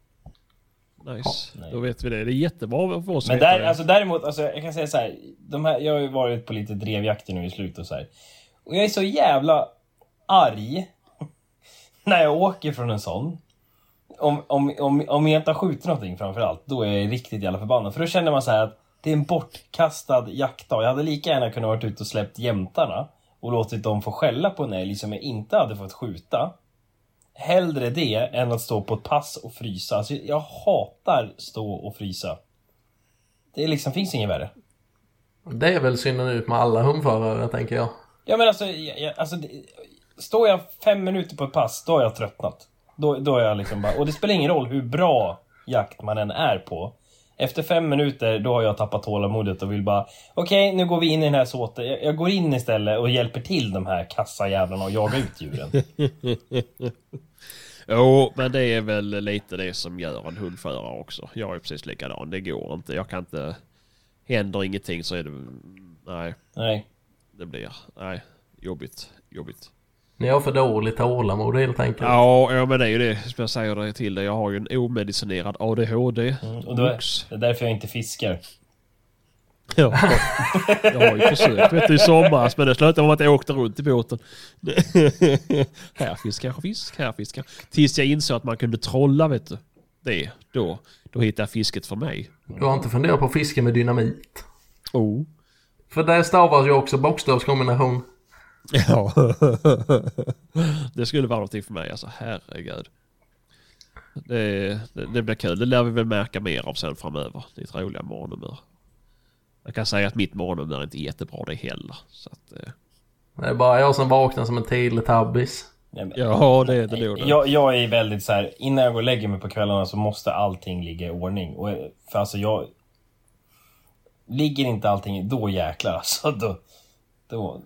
Nice, nej. då vet vi det. Det är jättebra för oss Men där, alltså däremot, alltså, jag kan säga så här. De här, jag har ju varit på lite drevjakter nu i slut och så här. Och jag är så jävla arg [laughs] när jag åker från en sån. Om, om, om, om jag inte har skjutit någonting framförallt, då är jag riktigt jävla förbannad. För då känner man så här att det är en bortkastad jaktdag. Jag hade lika gärna kunnat varit ute och släppt jämtarna och låtit dem få skälla på en älg som jag inte hade fått skjuta. Hellre det än att stå på ett pass och frysa. Alltså, jag hatar stå och frysa. Det är liksom, finns inget värre. Det är väl synonymt med alla hundförare tänker jag. Ja men alltså, jag, jag, alltså det, står jag fem minuter på ett pass, då har jag tröttnat. Då, då är jag liksom bara, och det spelar ingen roll hur bra jakt man än är på. Efter fem minuter, då har jag tappat tålamodet och vill bara Okej, nu går vi in i den här såten. Jag, jag går in istället och hjälper till de här kassajävlarna och jagar ut djuren. [laughs] Jo, men det är väl lite det som gör en hundförare också. Jag är precis likadan. Det går inte. Jag kan inte... Händer ingenting så är det... Nej, Nej. det blir... Nej, jobbigt. Jobbigt. Ni har för dåligt tålamod helt enkelt. Ja, ja, men det är ju det som jag säger det till dig. Jag har ju en omedicinerad ADHD. Mm, och då det är därför jag inte fiskar. Ja. Jag har ju försökt vet du, i somras men det slutade med att jag åkte runt i båten. [laughs] här fiskar jag fisk, här fiskar jag. Tills jag insåg att man kunde trolla vet du. Det, då, då hittade jag fisket för mig. Du har inte funderat på att fiska med dynamit? Oh. För där stavas ju också bokstavskombination. Ja. [laughs] det skulle vara någonting för mig alltså, herregud. Det, det, det blir kul. Det lär vi väl märka mer av sen framöver. Ditt roliga morgonhumör. Jag kan säga att mitt morgonhumör är inte jättebra det heller. Så att, eh, Det är bara jag som vaknar som en teletabbis. Ja, det är det nog. det. Jag, jag är väldigt så här, innan jag går och lägger mig på kvällarna så måste allting ligga i ordning. Och, för alltså jag... Ligger inte allting, då jäklar alltså. Då, då,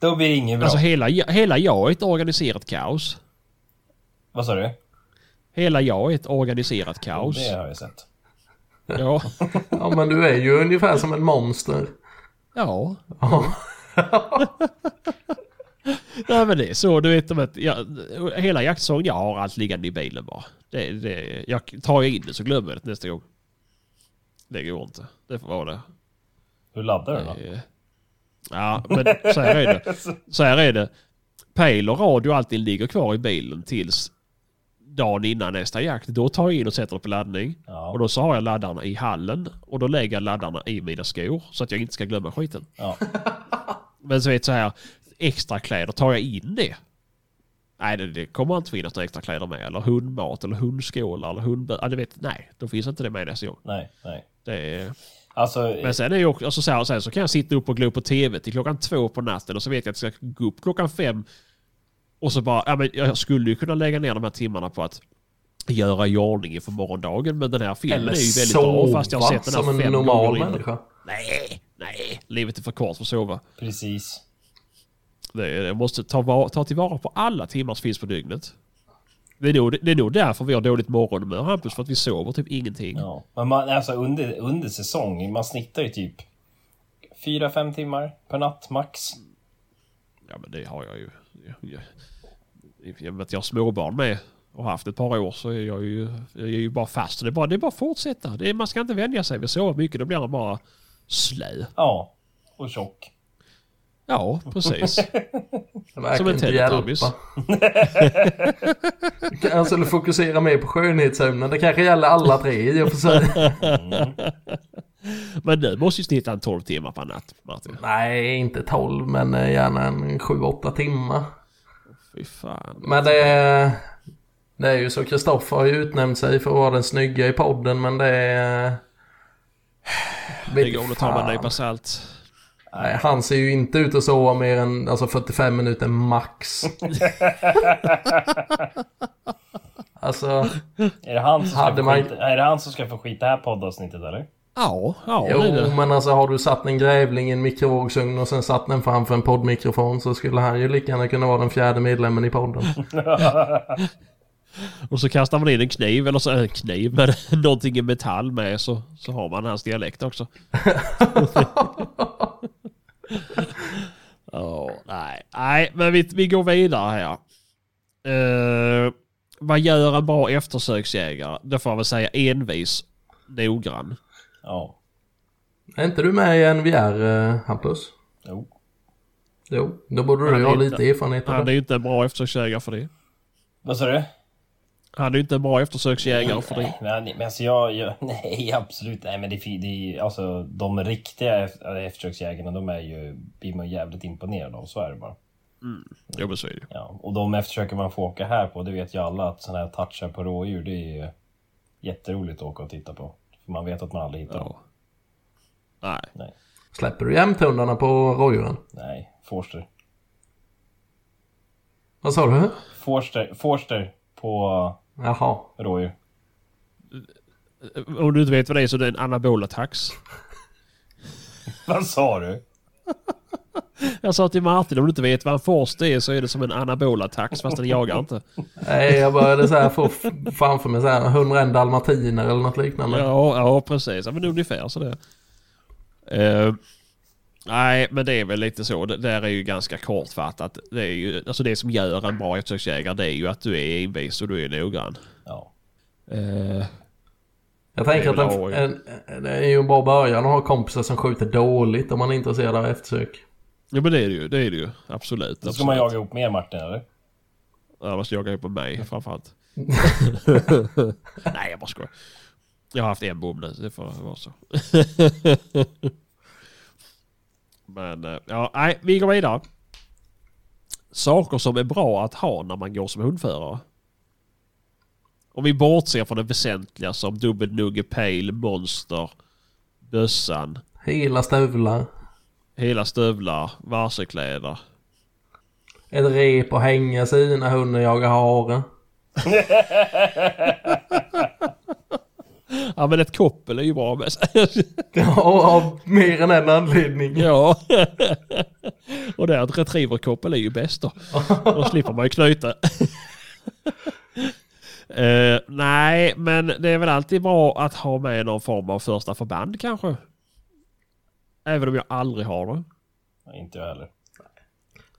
då blir det inget bra. Alltså hela, hela jag är ett organiserat kaos. Vad sa du? Hela jag är ett organiserat kaos. Det har jag sett. Ja. [laughs] Ja men du är ju ungefär som ett monster. Ja. Ja. [laughs] Nej men det är så. Du vet, att jag, hela jaktsäsongen, jag har allt liggande i bilen bara. Det, det, jag tar in det så glömmer jag det nästa gång. Det går inte. Det får vara det. Hur laddar du då? Ja, men så här är det. [laughs] Så här är det. Pejl och radio och allting ligger kvar i bilen tills dagen innan nästa jakt. Då tar jag in och sätter det på laddning. Ja. Och då så har jag laddarna i hallen. Och då lägger jag laddarna i mina skor. Så att jag inte ska glömma skiten. Ja. [laughs] Men så vet så här. Extra kläder, tar jag in det? Nej, det, det kommer inte finnas några extra kläder med. Eller hundmat eller hundskålar eller hundbö... Ja, det vet, nej, då finns inte det med nästa gång. Nej, nej. Det är... Alltså, Men sen, är ju också, alltså så, här, sen så kan jag sitta upp och glo på tv till klockan två på natten och så vet jag att jag ska gå upp klockan fem. Och så bara, ja men jag skulle ju kunna lägga ner de här timmarna på att göra i ordning inför morgondagen. Men den här filmen Eller är ju väldigt bra sova fast jag har sett den här som en fem normal gånger människa. Nej, nej. Livet är för kort för att sova. precis. Det jag måste ta, ta tillvara på alla timmar som finns på dygnet. Det är, nog, det är nog därför vi har dåligt morgonhumör Hampus, för att vi sover typ ingenting. Ja. Men man, alltså under, under säsong, man snittar ju typ 4-5 timmar per natt max. Ja men det har jag ju. Jag, jag, I och med att jag har småbarn med och haft ett par år så är jag ju, jag är ju bara fast. Det är bara, det är bara att fortsätta. Det är, man ska inte vänja sig vid att sova mycket. Då blir man bara slö. Ja. Och tjock. Ja, precis. [laughs] Som en inte hjälpa. Kanske skulle fokusera mer på skönhetsämnen. Det kanske gäller alla tre i och för sig. [laughs] Men du måste ju snitta en 12 timmar per natt Martin. Nej, inte 12 men eh, gärna en 7-8 timmar. Fy fan. Men det är, det är ju så, Kristoffer har ju utnämnt sig för att vara den snygga i podden men det är... Det går att ta med en nypa salt. Nej, han ser ju inte ut att sova mer än alltså 45 minuter max. [laughs] alltså, Är det han som ska, Hade man- skit, är det han som ska få skit det här poddavsnittet eller? Ja, ja jo det är det. men alltså har du satt en grävling i en mikrovågsugn och sen satt den framför en poddmikrofon så skulle han ju lika gärna kunna vara den fjärde medlemmen i podden. [laughs] Och så kastar man in en kniv, eller så en kniv med [laughs] någonting i metall med så, så har man hans dialekt också. Åh, nej. nej, men vi, vi går vidare här. Eh, vad gör en bra eftersöksjägare? Det får jag väl säga envis, noggrann. Ja. är inte du med i NVR eh, Hampus? Jo. Jo, då borde du ha lite erfarenhet av Han är det. inte en bra eftersöksjägare för det. Vad sa du? Han är ju inte en bra eftersöksjägare för det. Nej, men, men alltså jag, jag... [laughs] Nej, absolut. Nej, men det, det alltså de riktiga ef- eftersöksjägarna, de är ju... Blir man jävligt imponerad av, så är det bara. Jo men så är det. Ja, och de eftersöker man får åka här på, det vet ju alla att sådana här touchar på rådjur, det är ju jätteroligt att åka och titta på. För man vet att man aldrig hittar dem. Ja. Nej. Nej, Släpper du jämthundarna på rådjuren? nej, Forster. Vad sa du? Forster, Forster på Jaha. rådjur. Om du inte vet vad det är så det är en anabola tax. [laughs] Vad sa du? Jag sa till Martin om du inte vet vad en forst är så är det som en anabola tax fast den jagar inte. Nej, jag började så här få framför mig så här 101 dalmatiner eller något liknande. Ja, ja precis. Ja, men ungefär så det. Eh, nej, men det är väl lite så. Det där är ju ganska kortfattat. Det, är ju, alltså det som gör en bra eftersöksjägare det är ju att du är envis och du är noggrann. Ja. Eh, Jag tänker att väl en, en, det är ju en bra början att ha kompisar som skjuter dåligt om man är intresserad av eftersök. ja men det är det ju. Det är det ju. Absolut. Då ska man absolut. jaga ihop med Martin eller? Annars jagar jag på mig framförallt. [laughs] Nej, jag bara skojar. Jag har haft en bom nu, det får vara så. [laughs] Men eh, ja, nej, vi går vidare. Saker som är bra att ha när man går som hundförare. Om vi bortser från det väsentliga som dubbelnugge, pejl, monster, bössan, Hela stövlar. hela stövlar, varselkläder. Ett rep att hänga sig i när hunden jagar hare. [laughs] Ja men ett koppel är ju bra med [laughs] Ja, av mer än en anledning. Ja. och det är ett retrieverkoppel är ju bäst då. Då slipper man ju knyta. [laughs] Eh, nej, men det är väl alltid bra att ha med någon form av första förband kanske. Även om jag aldrig har det. Nej, inte jag heller.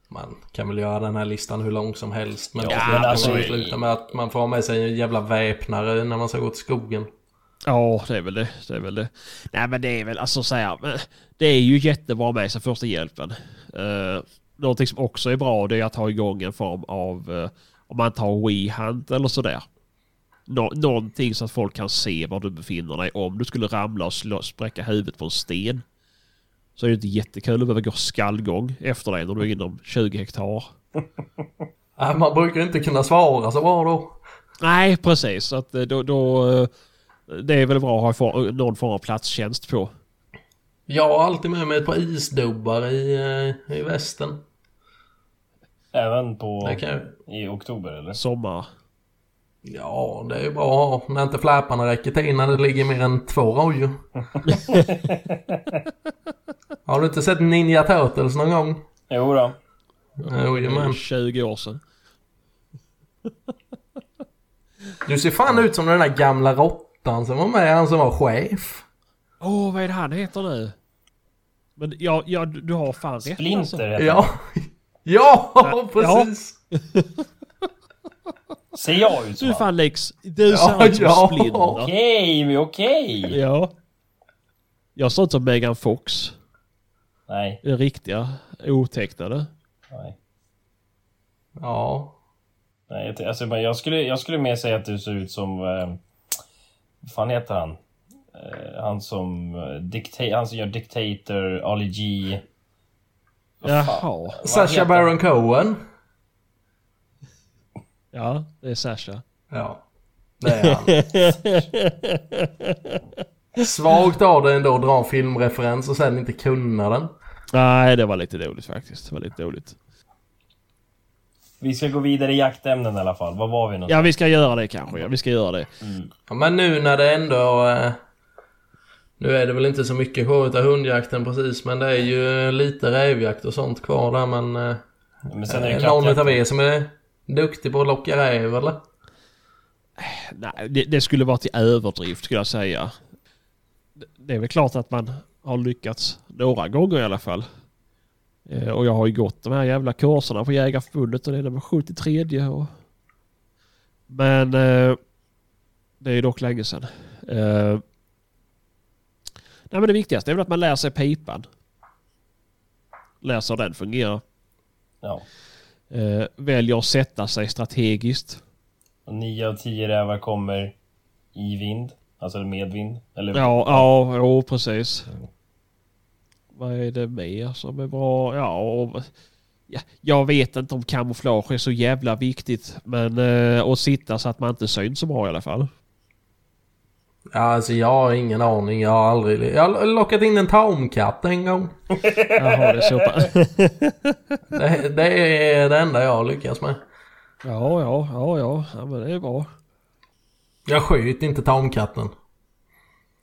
Man kan väl göra den här listan hur lång som helst. Men Ja, det kan alltså- väl sluta med att man får ha med sig en jävla väpnare när man ska gå till skogen. Ja, det är väl det. Det är väl det. Nej, men det är väl alltså så här. men Det är ju jättebra med sig första hjälpen. Uh, någonting som också är bra det är att ha igång en form av, eh, om man tar WeHunt eller sådär. Nå- någonting så att folk kan se var du befinner dig. Om du skulle ramla och slå, spräcka huvudet på en sten. Så är det inte jättekul att behöva gå skallgång efter dig när du är inom 20 hektar. [laughs] Man brukar inte kunna svara så bra då. Nej, precis. Så att eh, då, då, eh, det är väl bra att ha någon form av platstjänst på. Jag har alltid med mig ett par isdubbar i, eh, i västen. Även på... Kan. I oktober eller? Sommar. Ja, det är ju bra när inte fläparna räcker till när det ligger mer än två rojor. [laughs] har du inte sett Ninja Turtles någon gång? Jo då. Jojomän. 20 år sedan. Du ser fan ut som den där gamla råttan som var med, han som var chef. Åh, oh, vad är det han heter nu? Men ja, ja du du har fan rätt alltså. Splinter heter Ja, [laughs] ja precis. [laughs] Ser jag ut Du så? är fan Lex. Du ser Ja, ut som ja. Splinter. Okej, men okej. Ja. Jag ser ut som Megan Fox. Nej, Den riktiga, otecknade. nej. Ja. nej alltså, jag, skulle, jag skulle mer säga att du ser ut som... Eh, fan heter han? Eh, han som... Eh, dicta- han som gör Dictator, Ali G. Jaha. Heter Baron Cohen. Ja, det är Sasha. Ja. Det är han. [laughs] Svagt av det ändå att dra en filmreferens och sen inte kunna den. Nej, det var lite dåligt faktiskt. Det var lite dåligt. Vi ska gå vidare i jaktämnen i alla fall. Var var vi någonstans? Ja, vi ska göra det kanske. Ja, vi ska göra det. Ja, men nu när det ändå... Eh, nu är det väl inte så mycket kvar utav hundjakten precis men det är ju lite rävjakt och sånt kvar där men... Eh, Men sen är det det någon utav er som är duktig på att locka räv eller? Nej, det, det skulle vara till överdrift skulle jag säga. Det- Det är väl klart att man har lyckats några gånger i alla fall. Eh, och jag har ju gått de här jävla kurserna på Jägarförbundet och det är nummer 73 och... Men eh, det är dock länge sedan. Eh, nej men det viktigaste är väl att man lär sig pipan. Lär sig hur den fungerar. Ja. Väljer att sätta sig strategiskt. Och nio av tio rävar kommer i vind. Alltså med vind. Eller Ja, ja, jo, precis. Vad är det mer som är bra? Ja, och, ja, jag vet inte om kamouflage är så jävla viktigt. Men eh, att sitta så att man inte syns så bra i alla fall. Ja, alltså jag har ingen aning. Jag har aldrig... Jag har lockat in en tamkatt en gång. Jaha, det är så pass. [laughs] Det, det är det enda jag har lyckats med. Ja, ja, ja, ja, ja, men det är bra. Jag sköt inte tamkatten.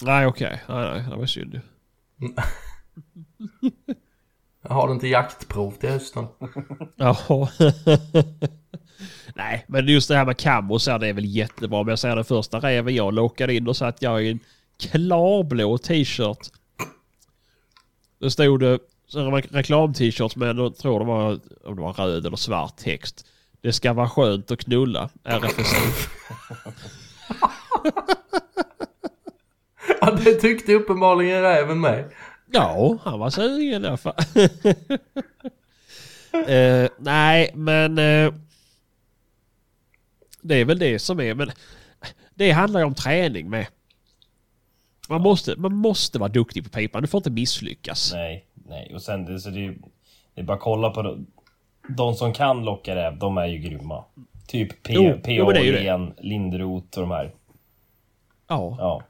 Nej, okej. Nej, nej, det var synd ju. [laughs] Jag har den till jaktprov till hösten. Ja. [laughs] Nej, men just det här med camo så här, det är väl jättebra. Men jag säger den första räven jag lockade in och satt jag i en klarblå t-shirt. Det stod det så det var en reklam-t-shirt med, jag tror det var, om det var röd eller svart text. Det ska vara skönt att knulla, RFSU. [laughs] Ja, det tyckte uppenbarligen räven med. Ja, han var sugen i alla fall. [laughs] Eh, nej, men... eh, det är väl det som är... Men det handlar ju om träning med. Man måste, man måste vara duktig på pipan. Du får inte misslyckas. Nej, nej. Och sen det, så det, är- det är bara att kolla på de, de som kan locka räv. De är ju grymma. Typ P, Jo, jo, Lindroth och de här. Ja, Ja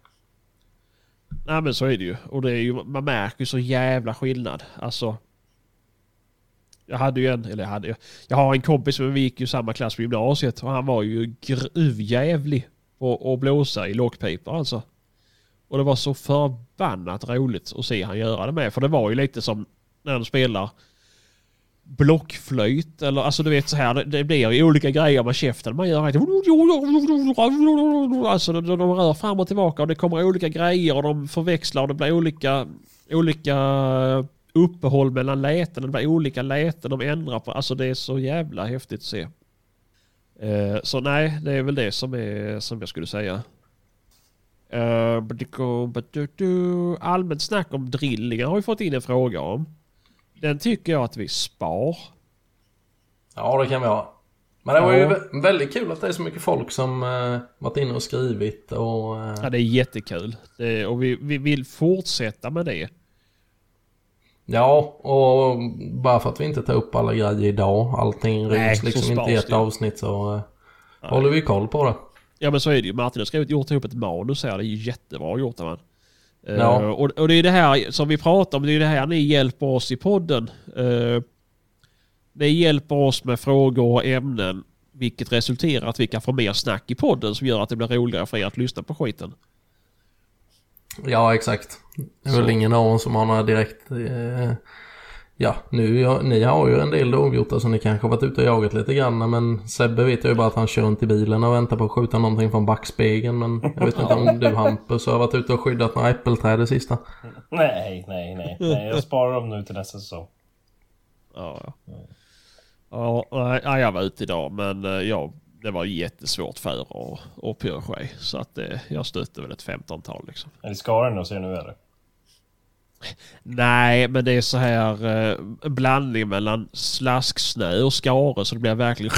nej, men så är det ju. Och det är ju, man märker ju så jävla skillnad. Alltså... Jag hade ju en, eller jag hade Jag har en kompis men vi gick ju samma klass på gymnasiet och han var ju gruvjävlig på att blåsa i lockpipa alltså. Och det var så förbannat roligt att se han göra det med. För det var ju lite som när han spelar blockflöjt eller alltså du vet så här. Det, det blir ju olika grejer med käften. Man gör Alltså de, de rör fram och tillbaka och det kommer olika grejer och de förväxlar och det blir olika olika uppehåll mellan läten. Det blir olika läten de ändrar på. Alltså det är så jävla häftigt att se. Eh, så nej, det är väl det som, är, som jag skulle säga. Uh, allmänt snack om drillningar har vi fått in en fråga om. Den tycker jag att vi spar. Ja, det kan vi ha. Men det var ju Ja. väldigt kul att det är så mycket folk som eh, varit inne och skrivit och... Eh, Ja, det är jättekul. Det, och vi, vi vill fortsätta med det. Ja, och bara för att vi inte tar upp alla grejer idag, allting ryms liksom inte i ett det avsnitt så eh, håller vi koll på det. Ja men så är det ju. Martin har skrivit, gjort ihop ett manus här. Det är ju jättebra gjort av han. Eh, Ja. och, och det är det här som vi pratar om. Det är det här ni hjälper oss i podden. Uh, ni hjälper oss med frågor och ämnen. Vilket resulterar att vi kan få mer snack i podden som gör att det blir roligare för er att lyssna på skiten. Ja, exakt. Det är Så. väl ingen av oss som har några direkt... Eh, ja, nu, ja, ni har ju en del dovhjortar så ni kanske har varit ute och jagat lite grann. Men Sebbe vet jag ju bara att han kör runt i bilen och väntar på att skjuta någonting från backspegeln. Men jag vet inte om [laughs] du Hampus har varit ute och skyddat några äppelträd det sista. Nej, nej, nej, nej. Jag sparar dem nu till nästa säsong. Ja, ja. ja jag var ute idag men eh, ja, det var jättesvårt för och, och Peugeot. Så att eh, jag stötte väl ett 15-tal liksom. Är det skaren då ser nu eller? Nej, men det är så här eh, en blandning mellan slasksnö och skare så det blir verkligen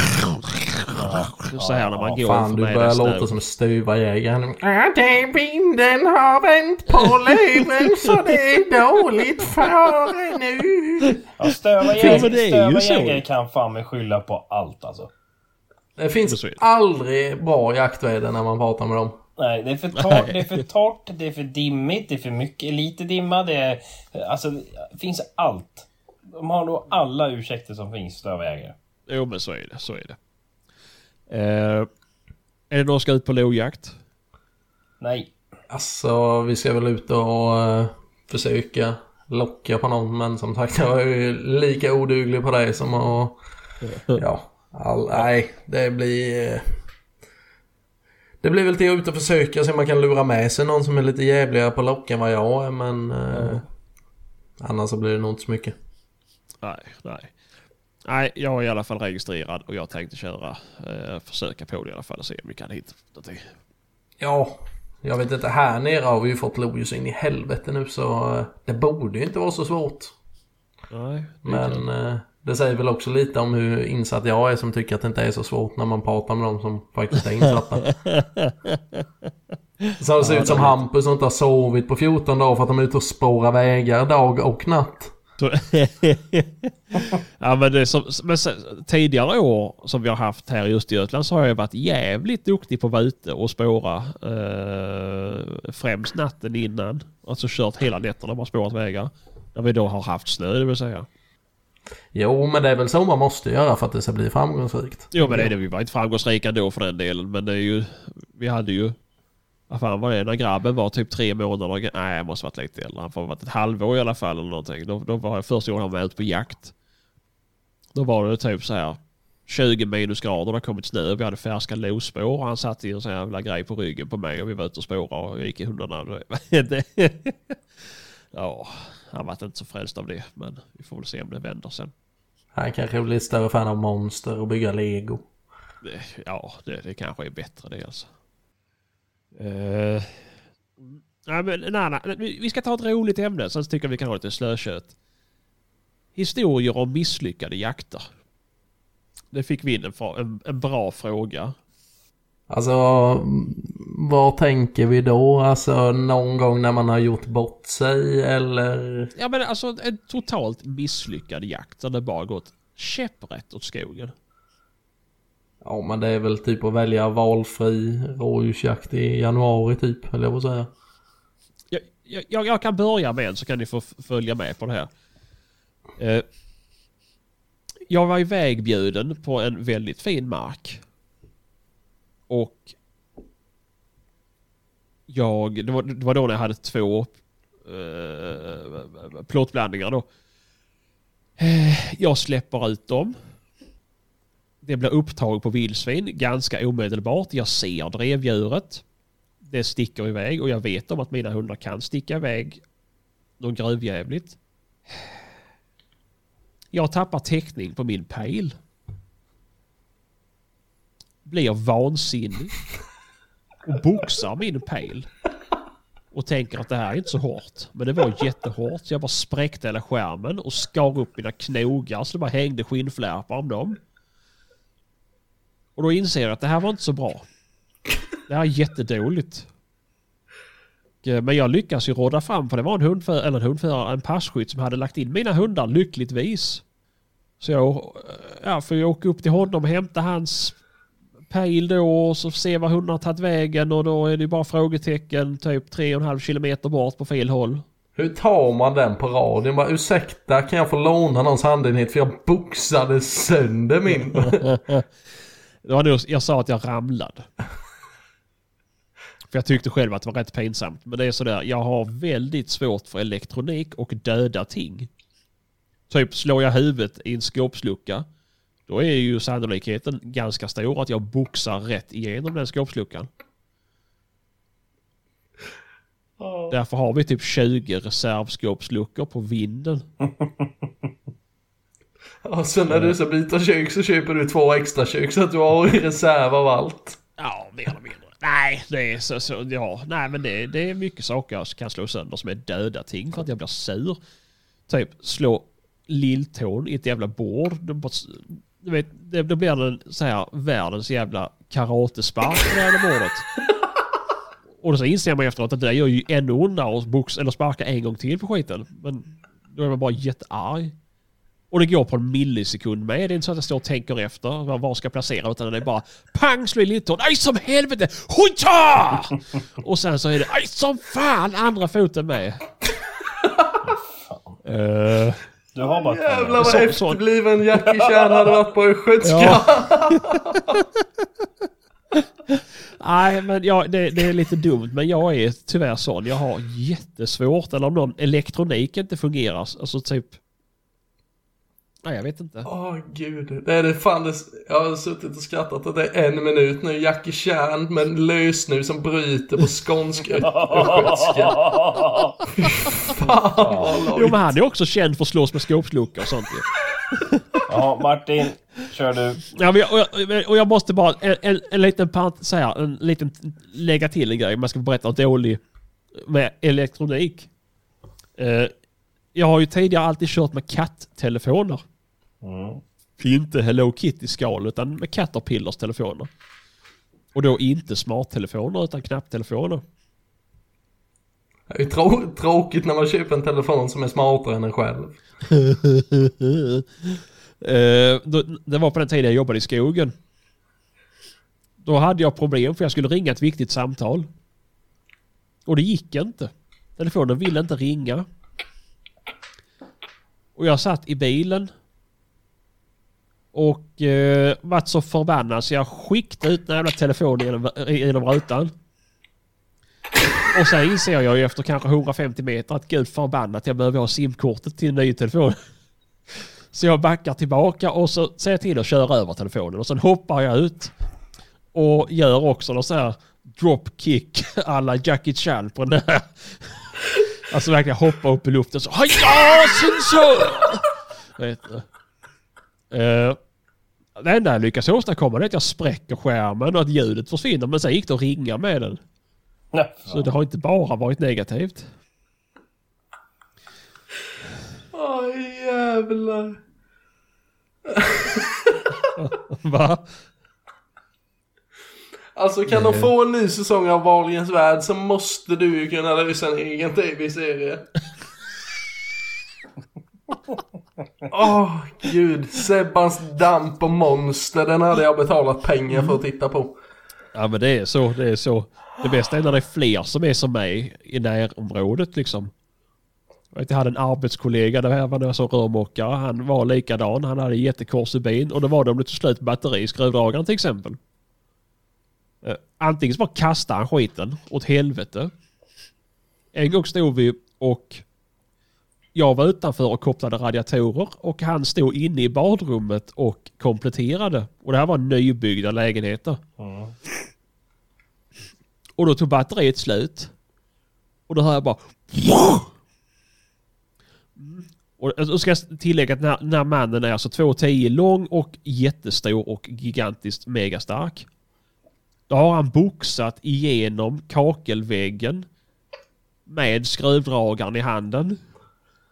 så här när man går Fan, du börjar låta som stuvajägaren. Ja, det vinden har vänt på löven så det är dåligt före nu. Ja, stöva Ja, jägare, men det är ju stöva så. jägare kan fan med skylla på allt alltså. Det finns aldrig bra jaktväder när man pratar med dem. Nej, det är för [laughs] torrt, det är för torrt, det är för dimmigt, det är för mycket, lite dimma, det är... Alltså, det finns allt. De har nog alla ursäkter som finns, stövarjägare. Jo, men så är det. Så är det. Eh, är det någon ska ut på lodjakt? Nej. Alltså, vi ska väl ut och eh, försöka locka på någon. Men som sagt, jag är ju lika oduglig på det som att... [laughs] Ja, all, nej, det blir... Det blir väl till att ut och försöka se om man kan lura med sig någon som är lite jävligare på lock än vad jag är. Men eh, annars så blir det nog inte så mycket. Nej, nej. Nej, jag är i alla fall registrerad och jag tänkte köra, eh, försöka på det i alla fall och se om vi kan hitta någonting. Ja, jag vet inte. Här nere har vi ju fått lodjur så in i helvete nu så eh, det borde ju inte vara så svårt. Nej, det Men eh, det säger väl också lite om hur insatt jag är som tycker att det inte är så svårt när man pratar med dem som faktiskt är insatta. [laughs] Så det ser ut som Hampus som inte har sovit på 14 dagar för att de är ute och spårar vägar dag och natt. [laughs] Ja, men det som, men sen, tidigare år som vi har haft här i Östergötland så har jag varit jävligt duktig på att vara ute och spåra. Eh, främst natten innan. Alltså kört hela nätterna bara spårat vägar. När vi då har haft snö det vill säga. Jo, men det är väl så man måste göra för att det ska bli framgångsrikt. Jo men det är det. Vi var inte framgångsrika då för den delen. Men det är ju, vi hade ju, vad fan var det, när grabben var typ tre månader, nej jag måste varit lite äldre. Han får ha varit ett halvår i alla fall eller någonting. Då, då var jag första gången han var ute på jakt. Då var det typ så här 20 minusgrader, det har kommit snö, vi hade färska lospår och han satt i en sån här jävla grej på ryggen på mig och vi var ute och spårade och gick i hundarna. Det- [laughs] ja, han var inte så frälst av det men vi får väl se om det vänder sen. Han kanske blir större fan av monster och bygga lego. Ja, det, det kanske är bättre det alltså. Uh, nej, men, nej, nej, vi vi ska ta ett roligt ämne, sen tycker jag vi kan ha lite slökött. Historier om misslyckade jakter. Det fick vi in en, en, en bra fråga. Alltså, vad tänker vi då? Alltså någon gång när man har gjort bort sig eller? Ja men alltså en totalt misslyckad jakt där det bara gått käpprätt åt skogen. Ja, men det är väl typ att välja valfri rådjursjakt i januari typ, eller jag får säga. Jag, jag- jag, kan börja med så kan ni få följa med på det här. Eh, jag var ivägbjuden på en väldigt fin mark. Och jag, det var, det var då när jag hade två eh, plåtblandningar då. Eh, jag släpper ut dem. Det blir upptag på vildsvin ganska omedelbart. Jag ser drevdjuret det sticker iväg och jag vet om att mina hundar kan sticka iväg något gruvjävligt. Jag tappar täckning på min pejl. Blir vansinnig. Och boxar min pejl. Och tänker att det här är inte så hårt. Men det var jättehårt. Så jag bara spräckte hela skärmen och skar upp mina knogar så det bara hängde skinnflärpar om dem. Och då inser jag att det här var inte så bra. Det här är jättedåligt. Eh, men jag lyckas ju råda fram för det var en hundförare, eller en hundförare, en passkytt som hade lagt in mina hundar lyckligtvis. Så jag eh, ja, får ju åka upp till honom och hämta hans pejl då och så se var hundarna tagit vägen och då är det bara frågetecken typ 3,5 kilometer bort på fel håll. Hur tar man den på radion? Bara, ursäkta, kan jag få låna någons handenhet för jag boxade sönder min. [laughs] Det var nog, jag sa att jag ramlade. För jag tyckte själv att det var rätt pinsamt. Men det är sådär, jag har väldigt svårt för elektronik och döda ting. Typ slår jag huvudet i en skåpslucka. Då är ju sannolikheten ganska stor att jag boxar rätt igenom den skåpsluckan. Därför har vi typ 20 reservskåpsluckor på vinden. [laughs] Och sen när du ska byta kök så köper du två extra kök så att du har reserv av allt. Ja, mer eller mindre. Nej, det är så, så ja, nej men det, det är mycket saker jag kan slå sönder som är döda ting för att jag blir sur. Typ slå lilltån i ett jävla bord. Du vet, det, då blir det så här världens jävla karatespark på det bordet. [laughs] Och så inser man efteråt att det där gör ju ännu ondare att box, eller sparka en gång till på skiten. Men då är man bara jättearg. Och det går på en millisekund med. Det är inte så att jag står och tänker efter var var ska jag placera utan det är bara pang slå i lilltån. Aj som helvete! Hojta! [laughs] Och sen så är det aj som fan andra foten med. [laughs] Eh, Du har bara Jävlar vad efterbliven Jackie [laughs] Chan hade varit på östgötska. Ja. [laughs] Nej, men ja, det, det är lite dumt. Men jag är tyvärr sån. Jag har jättesvårt. Eller om någon elektronik inte fungerar. Alltså typ... Nej, jag vet inte. Åh gud, det är det fan det, jag har suttit och skrattat att det är en minut nu. Jackie Chan med en lösnus som bryter på skånsk östgötska. [laughs] Fan vad Jo, men han är också känd för att slåss med skåpsluckor och sånt ju. Ja, Martin, kör du. Ja, men jag, och, jag, och jag måste bara, en, en, en liten parent, så här, en liten lägga till en grej. Man ska berätta något dålig med elektronik. Eh, jag har ju tidigare alltid kört med katttelefoner. Mm. Inte Hello Kitty-skal utan med Caterpillars telefoner. Och då inte smarttelefoner utan knapptelefoner. Det är trå- tråkigt när man köper en telefon som är smartare än en själv. [laughs] Eh, det var på den tiden jag jobbade i skogen. Då hade jag problem för jag skulle ringa ett viktigt samtal. Och det gick inte. Telefonen ville inte ringa. Och jag satt i bilen. Och eh, vart så förbannad så jag skickade ut den jävla telefonen genom, eh, genom rutan. Och sen inser jag ju efter kanske 150 meter att gud förbannat jag behöver ha simkortet till en ny telefon. Så jag backar tillbaka och så ser jag till att köra över telefonen och sen hoppar jag ut. Och gör också någon sån här dropkick alla [laughs] Jackie Chan på den där. Alltså verkligen hoppa upp i luften så Haja Sinso! Vet du. Eh, Det enda jag lyckas åstadkomma är att jag spräcker skärmen och att ljudet försvinner men sen gick det att ringa med den. Nej, Så det har inte bara varit negativt. Åh jävlar. [laughs] Va? Alltså kan de få en ny säsong av Wahlgrens värld så måste du ju kunna lösa en egen tv-serie. [laughs] Åh gud, Sebbans damp och monster, den hade jag betalat pengar för att titta på. Ja men det är så, det är så. Det bästa är när det är fler som är som mig i närområdet liksom. Jag, vet, jag hade en arbetskollega, det här var jag som rörmokare, han var likadan. Han hade jättekors i bin och då var det om det tog slut batteri i skruvdragaren till exempel. Eh, antingen så bara kastade han skiten åt helvete. En gång stod vi och jag var utanför och kopplade radiatorer och han stod inne i badrummet och kompletterade. Och det här var nybyggda lägenheter. Mm. Och då tog batteriet slut. Och då hör jag bara... Mm. Och då ska jag tillägga att den här, den här mannen är alltså 2,10 lång och jättestor och gigantiskt megastark. Då har han boxat igenom kakelväggen med skruvdragaren i handen.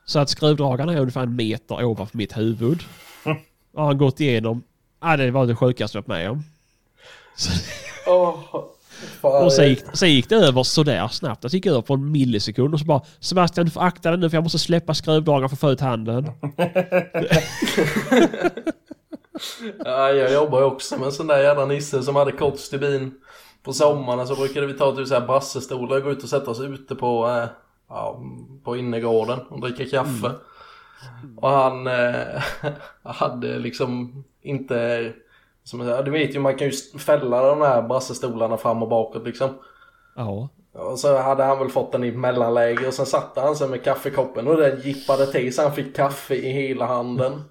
Så att skruvdragaren är ungefär en meter ovanför mitt huvud. Då har han gått igenom... Ja, det var det sjukaste jag varit med om. Så Fan, Och sen gick, sen gick det över sådär snabbt. Det gick över på en millisekund och så bara Sebastian du får akta dig nu för jag måste släppa skruvdragaren för att få ut handen. [laughs] [laughs] Ja, jag jobbar ju också med en sån där jävla nisse som hade kort stubin. På sommarna så brukade vi ta typ såhär brassestolar och gå ut och sätta oss ute på, eh, ja, på innergården och dricka kaffe. Och han eh, [laughs] hade liksom inte, som du vet ju man kan ju fälla de här brassestolarna fram och bakåt liksom. Ja. Och så hade han väl fått den i mellanläge och sen satte han sig med kaffekoppen och den gippade till så han fick kaffe i hela handen.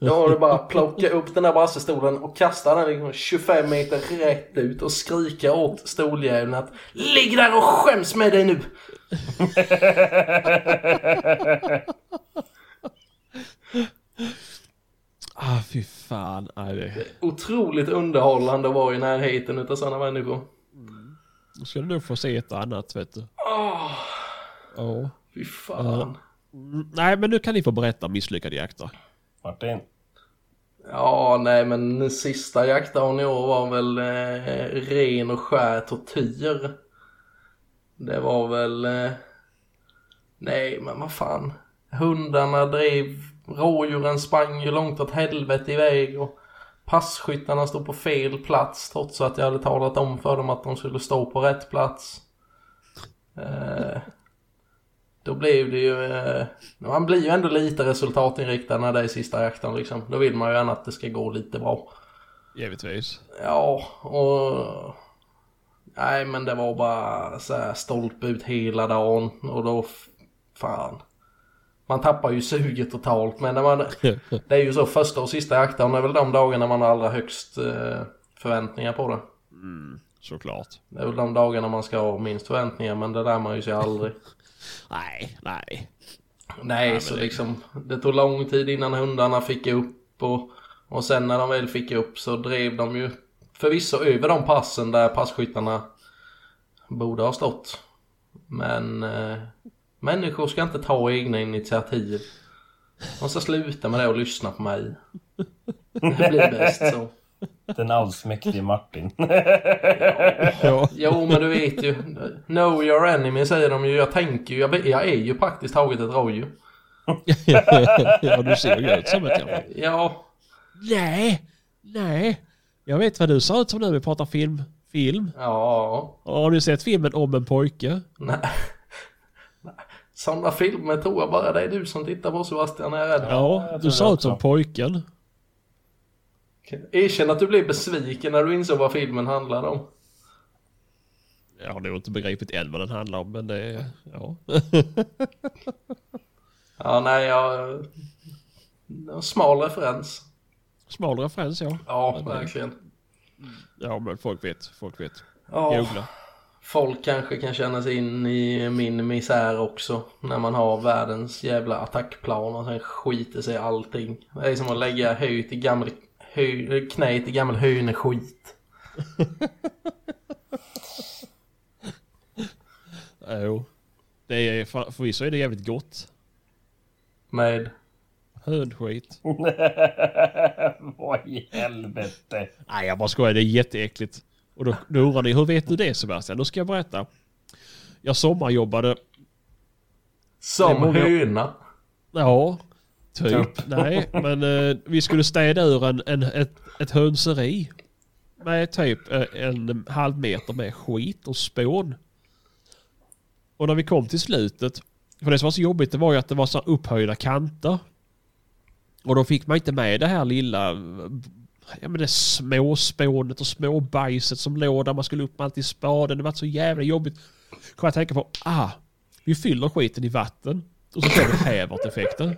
Då var det bara att plocka upp den där brassestolen och kasta den liksom 25 meter rätt ut och skrika åt stoljäveln att Ligg där och skäms med dig nu! [laughs] Ah fy fan. Nej, det... Otroligt underhållande att vara i närheten utav sådana människor. Då ska du nog få se ett annat vet du. Åh, Ja. fy fan. Mm, Nej men nu kan ni få berätta om misslyckade jakter. Martin. Ja, nej men den sista jaktdagen i år var väl eh, ren och skär tortyr. Det var väl... Eh, nej men vad fan. Hundarna drev, rådjuren sprang ju långt åt helvete iväg och passkyttarna stod på fel plats trots att jag hade talat om för dem att de skulle stå på rätt plats. Eh, då blev det ju... Eh, man blir ju ändå lite resultatinriktad när det är sista jakten liksom. Då vill man ju gärna att det ska gå lite bra. Givetvis. Ja, och... Nej, men det var bara så här stolpe ut hela dagen och då... Fan. Man tappar ju suget totalt, men när man... [laughs] Det är ju så, första och sista jaktdagen är väl de dagarna man har allra högst eh, förväntningar på det. Såklart. Det är väl de dagarna man ska ha minst förväntningar, men det lär man ju sig aldrig. [laughs] Nej, nej. Nej, men så det- liksom det tog lång tid innan hundarna fick upp och, och sen när de väl fick upp så drev de ju förvisso över de passen där passkyttarna borde ha stått. Men eh, människor ska inte ta egna initiativ. De ska sluta med det och lyssna på mig. Det blir bäst så. Den allsmäktige Martin. Ja. Jo men du vet ju, know your enemy säger de ju. Jag tänker ju, jag, jag är ju praktiskt taget ett rådjur. [laughs] ja, du ser ju ut som ett jävla... Ja, Nej, nej. Jag vet vad du ser ut som när vi pratar film. Film. ja, Har du sett filmen om en pojke? Nej. Sådana filmer tror jag bara det är du som tittar på Sebastian är jag rädd. Ja, du det ut som pojken. Erkänn att du blev besviken när du insåg vad filmen handlade om. Jag har nog inte begripit än vad den handlar om, men det är... Ja. [laughs] Ja, nej, jag... Smal referens. Smal referens, ja. Ja, verkligen. Ja, men folk vet. Folk vet. Ja, Googla. Folk kanske kan känna sig in i min misär också. När man har världens jävla attackplan och sen skiter sig i allting. Det är som att lägga hö till gammal... Hö, knä till gammal höneskit. [laughs] Jo. Det är, för- förvisso är det jävligt gott. Med... Hönskit. [laughs] Vad i helvete. Nej, jag bara skojar. Det är jätteäckligt. Och då, då undrar ni, hur vet du det Sebastian? Då ska jag berätta. Jag sommarjobbade... Som många- höna. Ja, typ. Nej, men eh, vi skulle städa ur en, en, ett, ett hönseri. Med typ eh, en halv meter med skit och spån. Och när vi kom till slutet. För det som var så jobbigt det var ju att det var så upphöjda kanter. Och då fick man inte med det här lilla ja, men det småspånet och småbajset som låg där man skulle upp med allt i spaden. Det var så jävla jobbigt. Kom jag tänka på, ah, vi fyller skiten i vatten och så får vi hävert-effekten.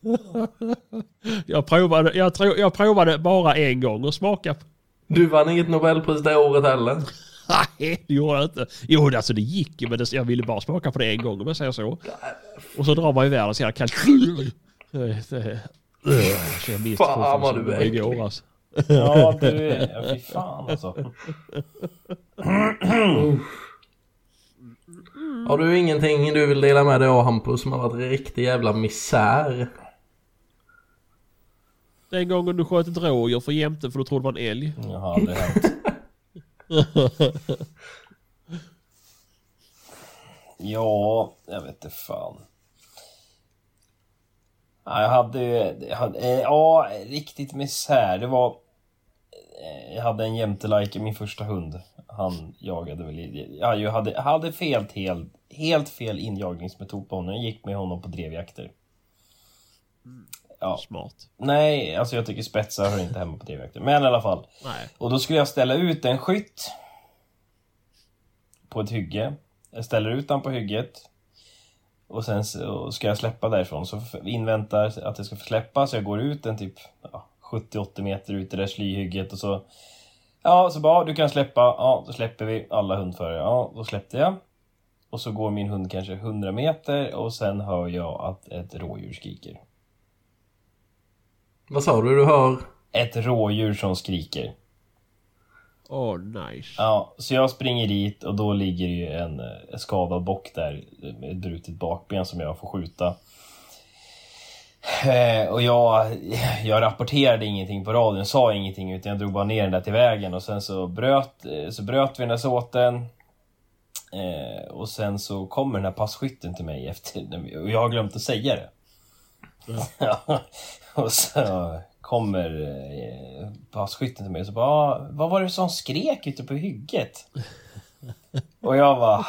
[laughs] jag, provade, jag, tro, jag provade bara en gång och smaka. Du vann inget Nobelpris det året heller. [laughs] Nej, det gjorde jag inte. Jo, alltså det gick ju, men det, jag ville bara smaka på det en gång om jag säger så. Och så drar man iväg och så jävla kallt. [laughs] Det- det- Så jag minns Fan, vad du är det igår äcklig. alltså. Ja, du är... Ja, fy fan alltså. [clears throat] Har du ingenting du vill dela med dig av Hampus som har varit riktig jävla misär? Den gången du sköt ett rådjur för jämte för du trodde det var en älg. Jag har aldrig hänt. [laughs] Ja, jag vet inte fan. Ja, Jag hade, jag hade eh, ja, riktigt misär. Det var... eh, Jag hade en jämtelike, min första hund. Han jagade väl... i- Ja, jag hade, hade fel, helt, helt fel injagningsmetod på honom. Jag gick med honom på drevjakter. Ja. Smart. Nej, alltså jag tycker spetsar hör inte hemma på drevjakter. Men i alla fall. Nej. Och då skulle jag ställa ut en skytt på ett hygge. Jag ställer ut den på hygget. Och sen så ska jag släppa därifrån. Så inväntar att jag ska få släppa. Så jag går ut en typ ja, 70-80 meter ut i det där slyhygget och så... Ja, så bara, du kan släppa. Ja, då släpper vi alla hundförare. Ja, då släppte jag. Och så går min hund kanske 100 meter och sen hör jag att ett rådjur skriker. Vad sa du? Du hör? Ett rådjur som skriker. Åh, nice. Ja, så jag springer dit och då ligger ju en, eh, skadad bock där med ett brutet bakben som jag får skjuta. Eh, och jag, [laughs] jag rapporterade ingenting på radion, sa ingenting utan jag drog bara ner den där till vägen och sen så bröt, eh, så bröt vi den där såten. Och sen så kommer den här passkytten till mig efter, [laughs] och jag har glömt att säga det. [laughs] [laughs] och så kommer eh, passkytten till mig och så bara, "Ah, vad var det som skrek ute på hygget? och jag var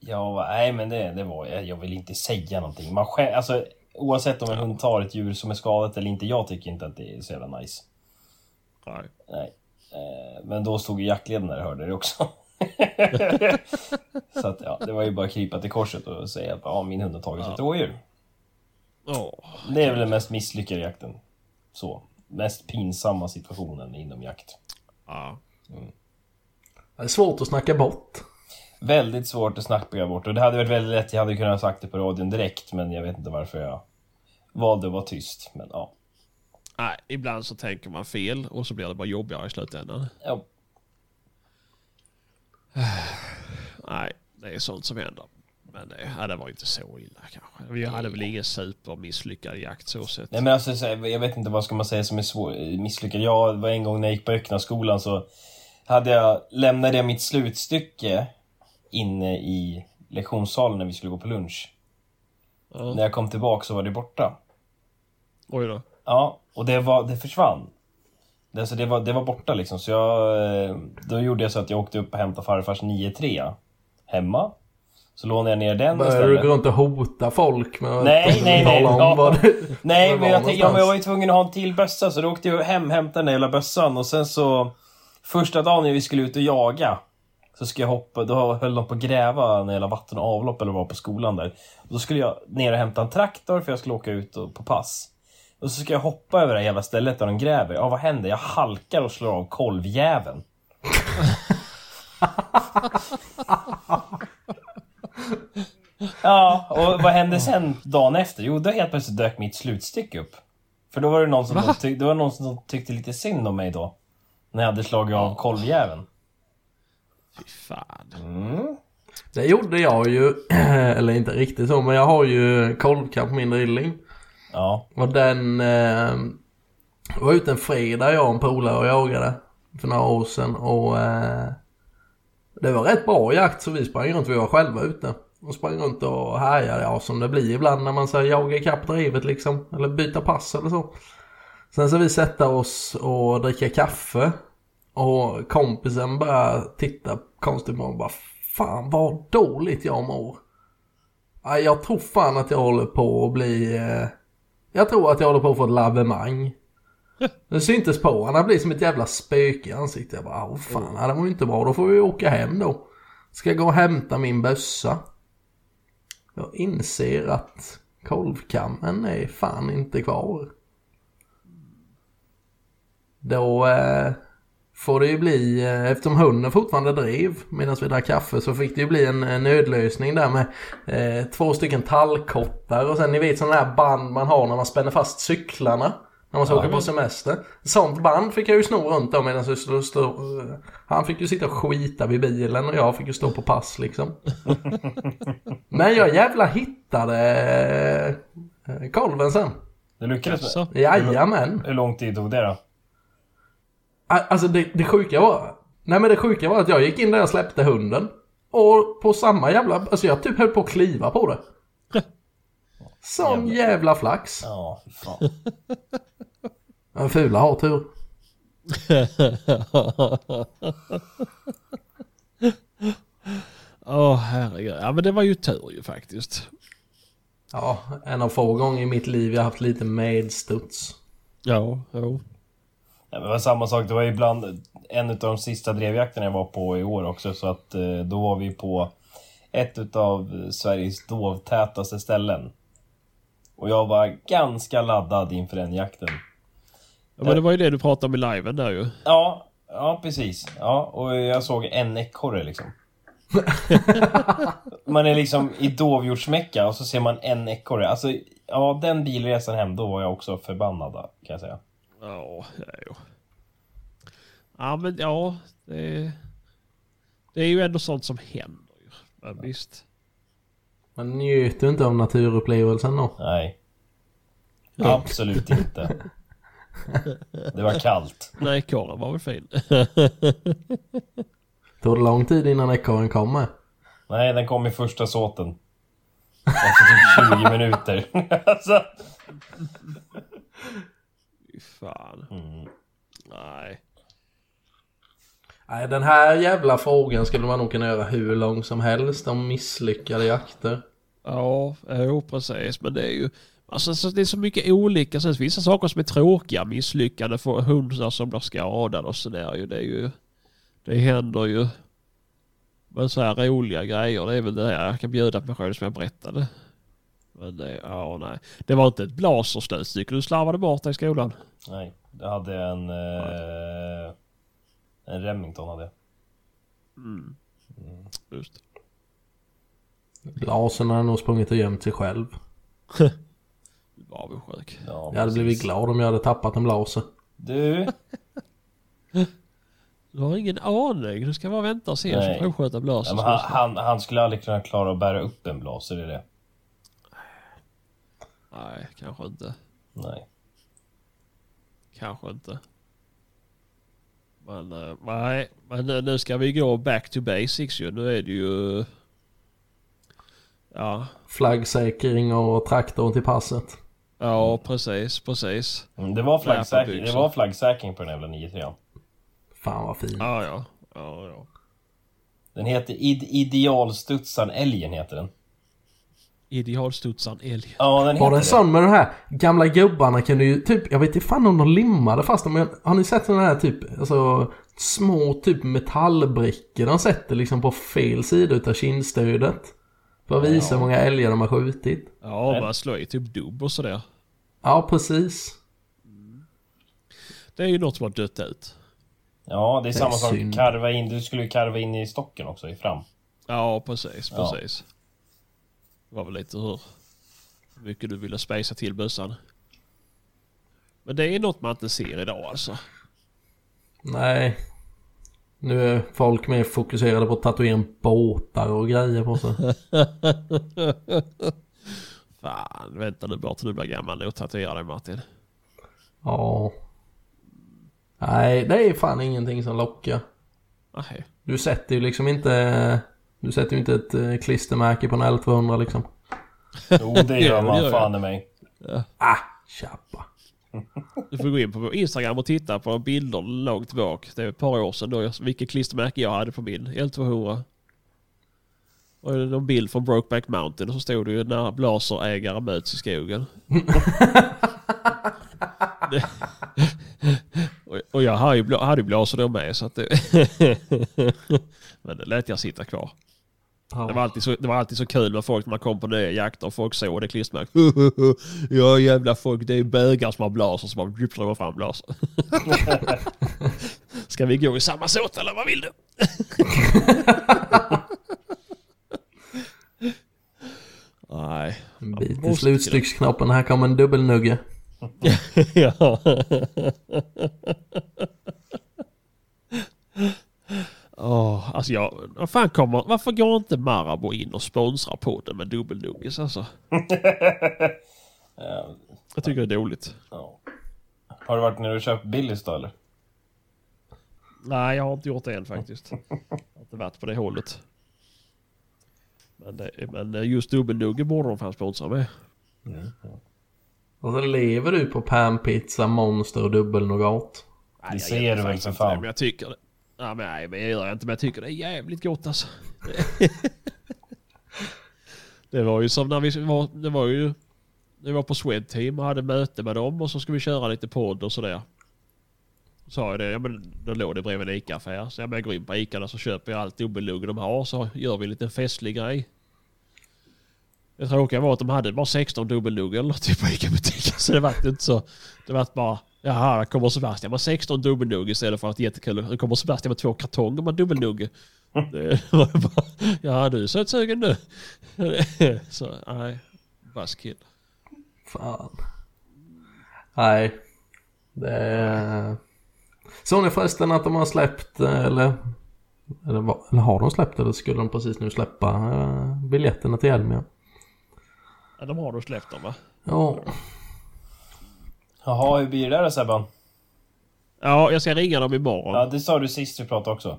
jag var, nej men det, det var, jag, jag vill inte säga någonting. Man själv, alltså, oavsett om en hund tar ett djur som är skadat eller inte, jag tycker inte att det är så jävla nice. Nej. Nej. Eh, men då stod ju jaktledaren där och hörde det också. [laughs] så att ja, det var ju bara att krypa till korset och säga att ja, min hund har tagit sig ett rådjur. Åh. Det är väl den mest misslyckade jakten. Så. Mest pinsamma situationen inom jakt. Ja. Det är svårt att snacka bort. Väldigt svårt att snacka bort och det hade varit väldigt lätt, jag hade kunnat ha sagt det på radion direkt men jag vet inte varför jag valde att vara tyst. Men ja. Nej, ibland så tänker man fel och så blir det bara jobbigare i slutändan. ja. [sighs] Nej, det är sånt som händer. Men det, ja, det var inte så illa kanske. Vi hade väl ingen supermisslyckad jakt så sett. Nej men alltså, jag vet inte vad ska man säga som är svår, misslyckad. Jag var en gång när jag gick på Öknaskolan så hade jag, lämnade jag mitt slutstycke inne i lektionssalen när vi skulle gå på lunch. Ja. När jag kom tillbaka så var det borta. Oj då. Ja, och det, var, det försvann. Det, alltså det, var, det var borta liksom, så jag... eh, Då gjorde jag så att jag åkte upp och hämtade farfars 9-3 hemma. Så lånade jag ner den Börjar du istället. gå runt och hota folk med Nej, nej, nej, om ja. vad du... Nej, var men jag, var tänkte, ja, men jag var ju tvungen att ha en till bössa så då åkte jag hem, hämtade den där jävla bössan och sen så... Första dagen när vi skulle ut och jaga så ska jag hoppa, då höll de på att gräva när jävla vatten och avlopp eller vad på skolan där. Och då skulle jag ner och hämta en traktor för jag skulle åka ut och, på pass. Och så ska jag hoppa över det här jävla stället där de gräver. Ja, vad händer? Jag halkar och slår av kolvjäveln. [laughs] Ja, och vad hände sen dagen efter? Jo, då helt plötsligt dök mitt slutstycke upp. För då var det någon som, tyck, det var någon som tyckte lite synd om mig då. När jag hade slagit av kolvjäveln. Fy fan. Mm. Det gjorde jag ju, [clears throat] eller inte riktigt så, men jag har ju kolvkamp på min drilling. Ja. Och den eh, var ute en fredag jag och en polare och jagade för några år sedan och eh, det var rätt bra jakt så vi sprang runt, vi var själva ute. Och sprang runt och härjade, ja som det blir ibland när man säger jaga ikapp drivet liksom. Eller byta pass eller så. Sen så vi sätta oss och dricka kaffe. Och kompisen börjar titta konstigt på mig och bara Fan vad dåligt jag mår. Jag tror fan att jag håller på att bli... Eh, jag tror att jag håller på att få ett lavemang. Det syntes på han, han blev som ett jävla spöke i ansiktet. Jag bara, åh fan, det var ju inte bra. Då får vi åka hem då. Ska gå och hämta min bössa. Jag inser att kolvkammen är fan inte kvar. Då eh, får det ju bli, eh, eftersom hunden fortfarande drev medan vi drack kaffe så fick det ju bli en, en nödlösning där med eh, två stycken tallkottar och sen ni vet sådana här band man har när man spänner fast cyklarna. När man ska åka på semester. Sånt band fick jag ju sno runt om medan jag stod, Han fick ju sitta och skita vid bilen och jag fick ju stå på pass liksom. [laughs] Men jag jävla hittade eh, kolven sen. Det lyckades med. Jajamän. Hur lång tid tog det då? Al- Alltså det, det sjuka var, Nej men det sjuka var att jag gick in där och släppte hunden. Och på samma jävla, alltså jag typ höll på att kliva på det. Sån Jävlar. jävla flax. Ja, fan. [laughs] Men fula har tur. [laughs] Åh herregud. Ja men det var ju tur ju faktiskt. Ja, en av få gånger i mitt liv jag haft lite medstuds. Ja, jo. Ja, men det var samma sak, det var ibland en av de sista drevjakterna jag var på i år också så att eh, då var vi på ett utav Sveriges dovtätaste ställen. Och jag var ganska laddad inför den jakten. Ja, men det var ju det du pratade om i liven där ju. Ja, ja precis. Ja, och jag såg en ekorre liksom. [laughs] man är liksom i dovhjortsmecka och så ser man en ekorre. Alltså, ja den bilresan hem, då var jag också förbannad kan jag säga. Ja, ja. Ja men ja, det, det är ju ändå sånt som händer ju. Men visst. Man njöt inte av naturupplevelsen då. Nej. Absolut inte. Det var kallt. Nej, korren var väl fin. Tog det lång tid innan ekorren kom med? Nej, den kom i första såten. Efter typ 20 minuter. alltså. Fy fan. mm. Nej. Nej, den här jävla frågan skulle man nog kunna göra hur lång som helst om misslyckade jakter. Ja, jo precis. Men det är ju... Alltså så det är så mycket olika. Sen finns vissa saker som är tråkiga. Misslyckade för hundar som blir skadade och sådär ju. Det är ju... Det händer ju. Men så här roliga grejer. Det är väl det här jag kan bjuda på mig själv som jag berättade. Men det, ja nej. Det var inte ett blaserstötstycke du slarvade bort i skolan. Nej, jag hade en... Eh, en Remington hade jag. Mm. Just. Lasen hade nog sprungit och gömt sig själv. [laughs] Du var avundsjuk. Ja, Jag hade blivit glad om jag hade tappat en blaser. Du, [laughs] Du har ingen aning. Du ska bara vänta och se Nej. så provsköta blasen. ja, han, han, han skulle aldrig kunna klara att bära upp en blaser, det är det. Nej, kanske inte. Nej. Kanske inte. Men eh, nej, men eh, nu ska vi gå back to basics ju. Nu är det ju... Ja, Flaggsäkring och traktor till passet. ja precis, precis. Mm, Det var, flaggsäkring, det var flaggsäkring på den jävla 93 Fan vad fint. Ja, ja. ja, ja. Den heter Id Idealstudsaren Älgen heter den. Idealstudsaren älg. Ja, den Var heter det en sån med de här gamla gubbarna kunde ju typ, jag vet inte fan om de limmade fast dem, men har ni sett sådana här typ, alltså små typ metallbrickor de sätter liksom på fel sida utav kindstödet? För att visa hur många älgar de har skjutit. Ja, man slår i typ dubb och sådär. Ja, precis. Det är ju något som har dött ut. Ja, det är Det är samma sak. synd. Karva in, du skulle ju karva in i stocken också, i fram. Ja, precis, Ja. precis. Det var väl lite hur mycket du ville spacea till bössan. Men det är något man inte ser idag alltså. Nej. Nu är folk mer fokuserade på att tatuera båtar och grejer på sig. [laughs] Fan, vänta nu bara till du blir gammal och tatuera dig Martin. Ja. Nej, det är fan ingenting som lockar. Nej. Du sätter ju liksom inte... Du sätter ju inte ett eh, klistermärke på en L200 liksom. Jo, det [laughs] Ja, gör man fan i mig. Ah, tjappa. Du får gå in på Instagram och titta på bilder långt bak. Det är ett par år sedan då. Vilket klistermärke jag hade på min L200. Och någon bild från Brokeback Mountain och så stod det ju när blaserägare möts i skogen. [laughs] [laughs] Och, jag hade ju blaser då med så att det... [laughs] Men det lät jag sitta kvar. Det var, alltid så, det var alltid så kul med folk när man kom på nya jakter och folk såg det klistermärket. [laughs] ja jävla folk, det är bögar som har blaser som bara djupt drar fram blaser. [laughs] Ska vi gå i samma såt eller vad vill du? [laughs] Nej. Bit i måste slutstycksknoppen, här kommer en dubbelnugge. ja. Åh, alltså jag, vad fan kommer, varför går inte Marabou in och sponsrar podden med dubbelnuggis alltså? Ja, [laughs] Jag tycker det är dåligt. ja. Har du varit nere och köpt Billys då eller? Nej, jag har inte gjort det än faktiskt. [laughs] Jag har inte varit på det hållet. Men, det, men just dubbelnugge borde de fan sponsra med. Och så lever du på panpizza, monster och dubbelnougat. Det ser du väl för inte det, fan. Men jag tycker det. Ja, men, nej, men jag gör inte. Men jag tycker det är jävligt gott alltså. [laughs] det var ju som när vi var, det var ju, vi var på Swedteam och hade möte med dem och så ska vi köra lite podd och sådär. Sa jag det, ja men då låg det bredvid en ICA-affär. Så jag går in på ICA och så köper jag allt dubbellugg de har så gör vi en liten festlig grej. Det tråkiga var att de hade bara 16 dubbellugg eller något typ på ICA-butiken. [laughs] Så det var inte så. Det var bara, jaha, där kommer Sebastian med 16 dubbellugg istället för att jättekul. Nu kommer Sebastian med två kartonger med var bara, ja du är sötsugen nu. [laughs] Så nej, buzzkill. Fan. Nej. Det är... Såg ni förresten att de har släppt, eller, eller, vad- eller har de släppt eller skulle de precis nu släppa eh, biljetterna till Elmia? Ja, de har då släppt dem va? Ja, Jaha, hur blir det där då Sebban? Ja, jag ska ringa dem imorgon. Ja, det sa du sist vi pratade också.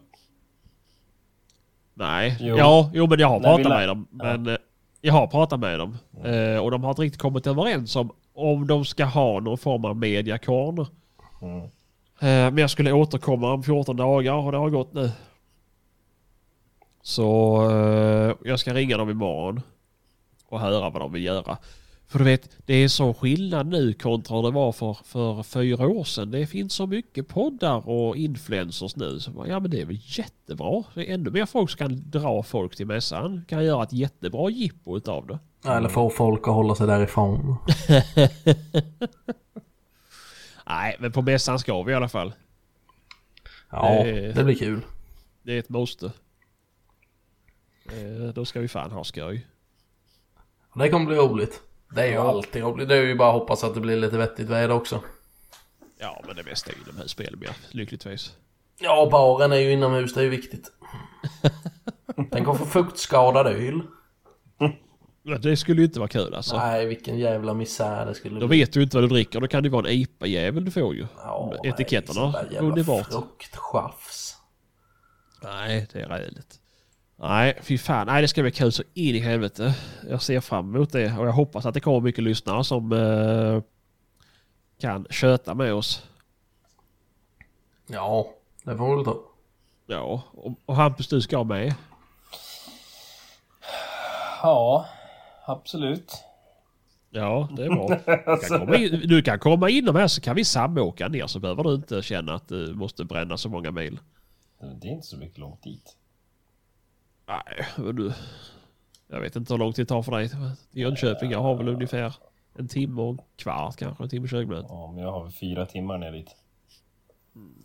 Nej, Jo. ja, jo men jag har Nej, pratat med dem. Men eh, jag har pratat med dem. Eh, och de har inte riktigt kommit överens om om de ska ha någon form av mediakorn. Mm. Eh, men jag skulle återkomma om 14 dagar och det har gått nu. Så jag ska ringa dem imorgon. Och höra vad de vill göra. För du vet, det är så skillnad nu kontra det var för, för fyra år sedan. Det finns så mycket poddar och influencers nu. Så, ja men det är väl jättebra. Det är ännu mer folk som kan dra folk till mässan. Kan göra ett jättebra jippo utav det. eller få folk att hålla sig därifrån. [laughs] Nej, men på mässan ska vi i alla fall. Ja, Eh. det blir kul. Det är ett måste. Eh, då ska vi fan ha skoj. Det kommer bli roligt. Det är ju alltid roligt. Det är ju bara att hoppas att det blir lite vettigt väder också. Ja, men det mesta är inomhusspel med, lyckligtvis. Ja, baren är ju inomhus, det är ju viktigt. [laughs] Tänk att få fuktskadad öl. Det skulle ju inte vara kul alltså. Nej, vilken jävla misär det skulle Då bli. vet du inte vad du dricker. Då kan det vara en IPA-jävel du får ju. Ja, Etiketterna nej, jävla bort. Frukttjafs. Nej, det är räligt. Nej, fy fan. Nej, det ska bli kul så in i helvete. Jag ser fram emot det och jag hoppas att det kommer mycket lyssnare som eh, kan köta med oss. Ja, det får väl tro. Ja, och, och Hampus du ska med. Ja, absolut. Ja, det är bra. [laughs] Du kan komma in, du kan komma in här så kan vi samåka ner så behöver du inte känna att du måste bränna så många mil. Det är inte så mycket långt dit. Nej, men du. Jag vet inte hur lång tid det tar för dig till Jönköping. Jag har väl ungefär en timme och en kvart kanske. En timme och 20 minuter. Ja, men jag har väl fyra timmar ner dit.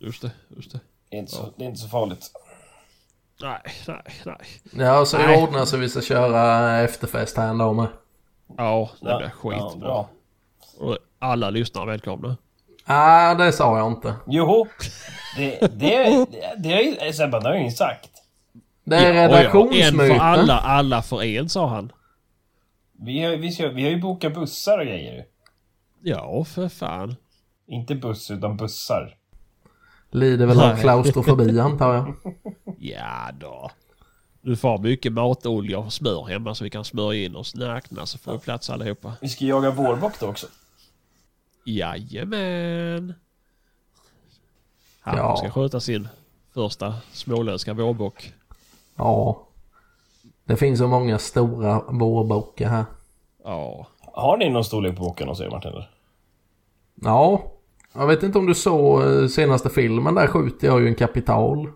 Just det, just det. Det är inte så, det är inte så farligt. Nej, nej, nej. Ja, så Nej. det ordnar så vi ska köra efterfest här ändå med. Ja, det Ja, blir ja, skitbra. bra. och alla lyssnare välkomna. Ah, det sa jag inte. Joho! Det, det, det, det ju Sebban, det har jag ju inte sagt. Det är Ja, En redaktionsmöte. för alla, alla för en sa han. Vi har, vi, ska, vi har ju bokat bussar och grejer. Ja, för fan. Inte buss, utan bussar. Lider väl av klaustrofobi antar jag. [laughs] Ja då. Du får mycket matolja och smör hemma så vi kan smörja in oss nakna så får vi plats allihopa. Vi ska jaga vårbock då också. Jajamän. Han Ja. ska sköta sin första småländska vårbock. Ja. Det finns så många stora vårbockar här. Ja. Har ni någon storlek på bocken hos er Martin? eller? Ja. Jag vet inte om du såg eh, senaste filmen. Där skjuter jag ju en kapital.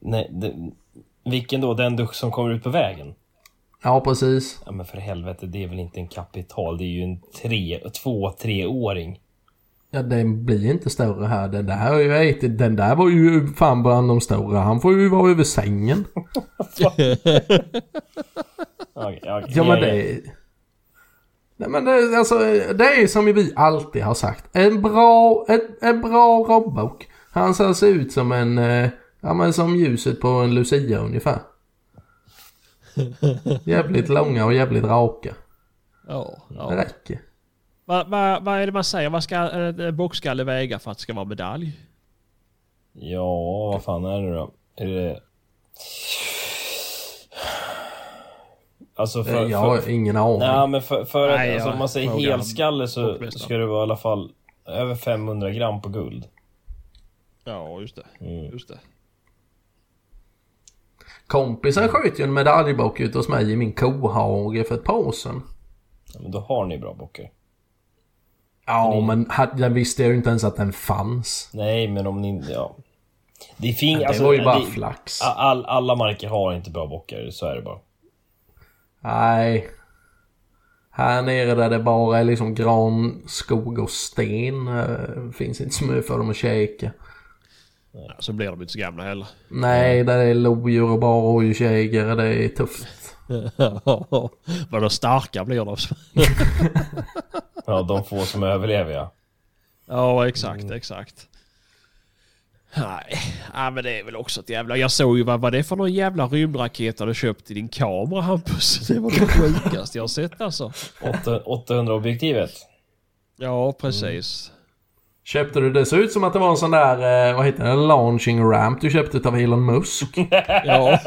Nej, det, vilken då? Den du, som kommer ut på vägen? Ja, precis. Ja men för helvete, det är väl inte en kapital, det är ju en tre, två, treåring. Ja, den blir inte större här. Den där, har ju ätit, den där var ju fan bland de stora. Han får ju vara över sängen. [laughs] Okej, okej, Ja, men det... Nej, men det, alltså, det är som vi alltid har sagt. En bra, en, en bra robbock. Han ser se ut som en... eh, Ja, men som ljuset på en Lucia ungefär. [laughs] Jävligt långa och jävligt raka. Ja. Det ja. räcker. Vad va, vad är det man säger? Vad ska en bockskalle väga för att det ska vara medalj? Ja, vad fan är det då? Är det... Alltså för... jag har för... ingen aning. Nej, men för, för att, Nej, alltså, jag om man säger helskalle så ska det vara i alla fall över 500 gram på guld. Ja, just det. Mm. Just det. Kompisen sköt ju en medaljbock ut hos mig i min kohage för ett par år sedan. Ja, men då har ni bra bockar. Ja, men ha- jag visste ju inte ens att den fanns. Nej, men om ni... Ja. Det finns... Det alltså, var ju bara det- flax. All, alla marker har inte bra bockar, så är det bara. Nej. Här nere där det bara är liksom gran, skog och sten eh, finns inte så mycket för dem att käka. Ja, så blir de inte så gamla heller. Nej, där är lodjur och bara rådjursjägare. Det är tufft. [laughs] Vadå starka blir de? [laughs] Ja, de få som överlever ja. ja, exakt, exakt. Nej, ja, men det är väl också ett jävla... Jag såg ju vad var det för någon jävla rymdraket du köpt i din kamera Hampus. [laughs] Det var det sjukaste jag har sett alltså. 800 objektivet. Ja, precis. Köpte du det? ser ut som att det var en sån där, eh, vad heter det, launching ramp du köpte av Elon Musk. [laughs] Ja,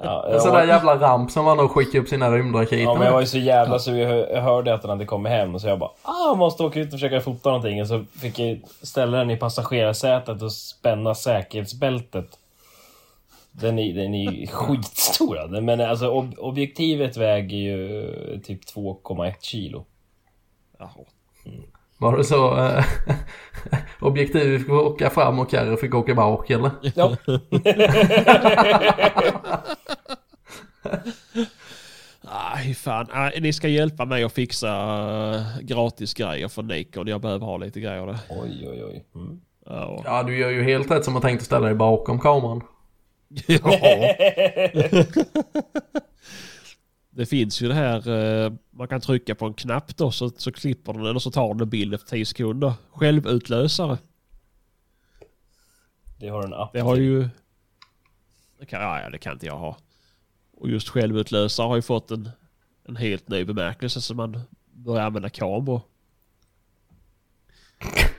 Ja, En sån där jävla ramp som man då skickar upp sina rymdraketer ja, men jag var ju så jävla så jag hör- jag hörde att den hade kommit hem så jag bara ah, jag måste åka ut och försöka fota någonting och så fick jag ställa den i passagerarsätet och spänna säkerhetsbältet. Den är, den är [laughs] skitstor men alltså ob objektivet väger ju typ 2,1 kilo. Jaha. Var det så? Eh, [laughs] objektiv fick åka fram och Carro fick åka bak eller? Ja. [laughs] Nej, fan. Nej, ni ska hjälpa mig att fixa uh, gratis grejer för Nikon. Jag behöver ha lite grejer där. Oj, oj, oj. Mm. Ja. Ja, du gör ju helt rätt som har tänkt att ställa dig bakom kameran. [laughs] ja. Det finns ju det här, eh, man kan trycka på en knapp då så, så klipper den eller så tar den en bild efter 10 sekunder. Självutlösare. Det har en app Det har ju... Det kan, ja, ja, det kan inte jag ha. Och just självutlösare har ju fått en, en helt ny bemärkelse så man börjar använda kameror. [laughs]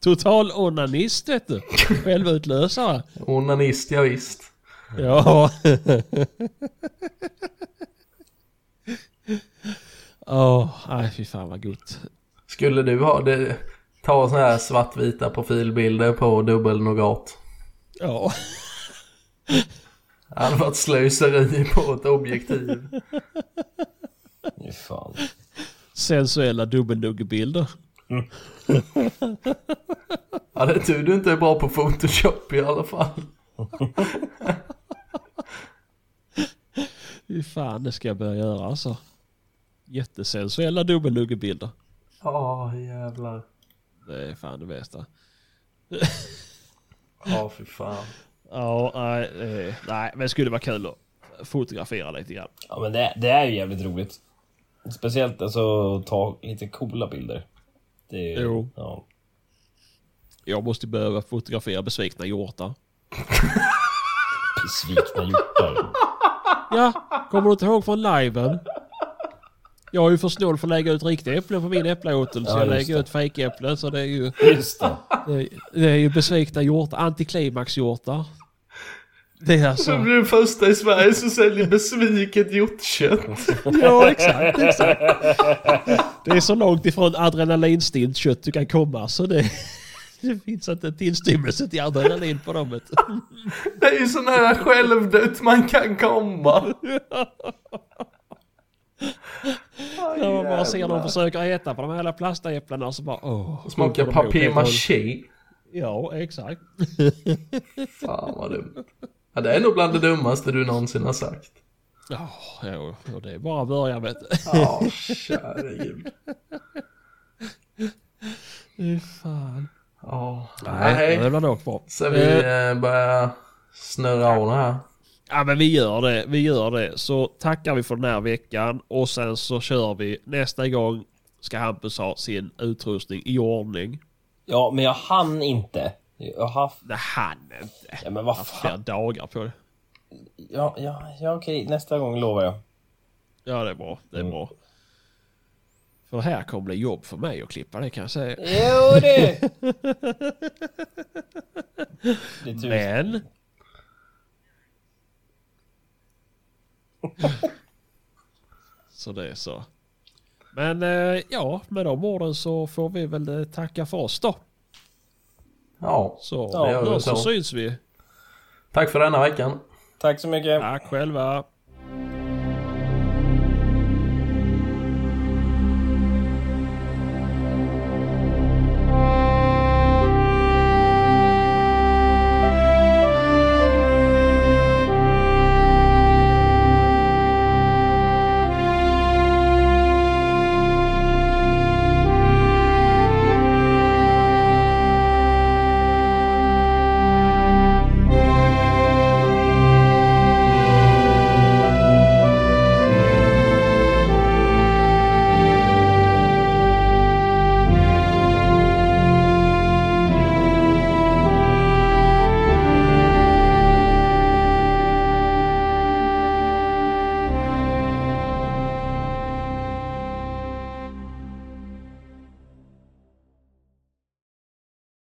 Total onanist vet du. Självutlösare. Onanist, ja, visst. Ja. Åh, nej fy fan vad gott. Skulle du ha det? Ta såna här svartvita profilbilder på dubbelnogat. Ja. Det hade varit slöseri på ett objektiv. Fy fan. Sensuella dubbelnuggebilder. Ja, det är tur du inte är bra på Photoshop i alla fall. Fy fan, det ska jag börja göra alltså. Jättesensuella dubbelnuggebilder. Ja, jävlar. Det är fan det bästa. Ja, fy fan. Ja, nej, eh, nej, men det skulle vara kul att fotografera lite grann. Ja men det, det är ju jävligt roligt. Speciellt alltså att ta lite coola bilder. Det är, Jo. Ja. Jag måste behöva fotografera besvikna hjortar. [laughs] Besvikna hjortar. Ja, kommer du inte ihåg från liven? Jag är ju för snål för att lägga ut riktiga äpplen på min äppleåtel så Ja, jag just lägger det. ut fejkäpplen så det är ju, Just det. det är, det är ju besvikna hjortar, antiklimaxhjortar. Det är Du alltså... blir den första i Sverige som säljer besviket hjortkött. Ja, exakt, exakt. Det är så långt ifrån adrenalinstint kött du kan komma så det, [laughs] det finns inte en tillstymmelse till adrenalin på dem. [laughs] Det är ju så nära självdött man kan komma. När man bara ser dem försöka äta på de här jävla plastäpplena så bara åh. Smakar och papier-maché. Ja, exakt. [laughs] Fan vad dumt. Ja, det är nog bland det dummaste du någonsin har sagt. Ja, jo, det är bara att börja vet du. Ja, käre Fy fan. Ja, Nej, nej. det var dock bra. Så vi Eh, eh, börjar snurra av det här. Ja men vi gör det, vi gör det. Så tackar vi för den här veckan och sen så kör vi. Nästa gång ska Hampus ha sin utrustning i ordning. Ja men jag hann inte. Jag har haft... Det hann inte. Ja men vad haft flera fan. dagar på det. Ja, ja, ja okej. Nästa gång lovar jag. Ja det är bra, det är Mm. bra. För här kommer bli jobb för mig att klippa det kan jag säga. Jo det! [laughs] det. Men... [laughs] så det är så. Men eh, ja, med de orden så får vi väl eh, tacka för oss då. Ja, Så Ja, det gör vi så så. syns vi. tack för denna veckan. Tack så mycket. Tack själva.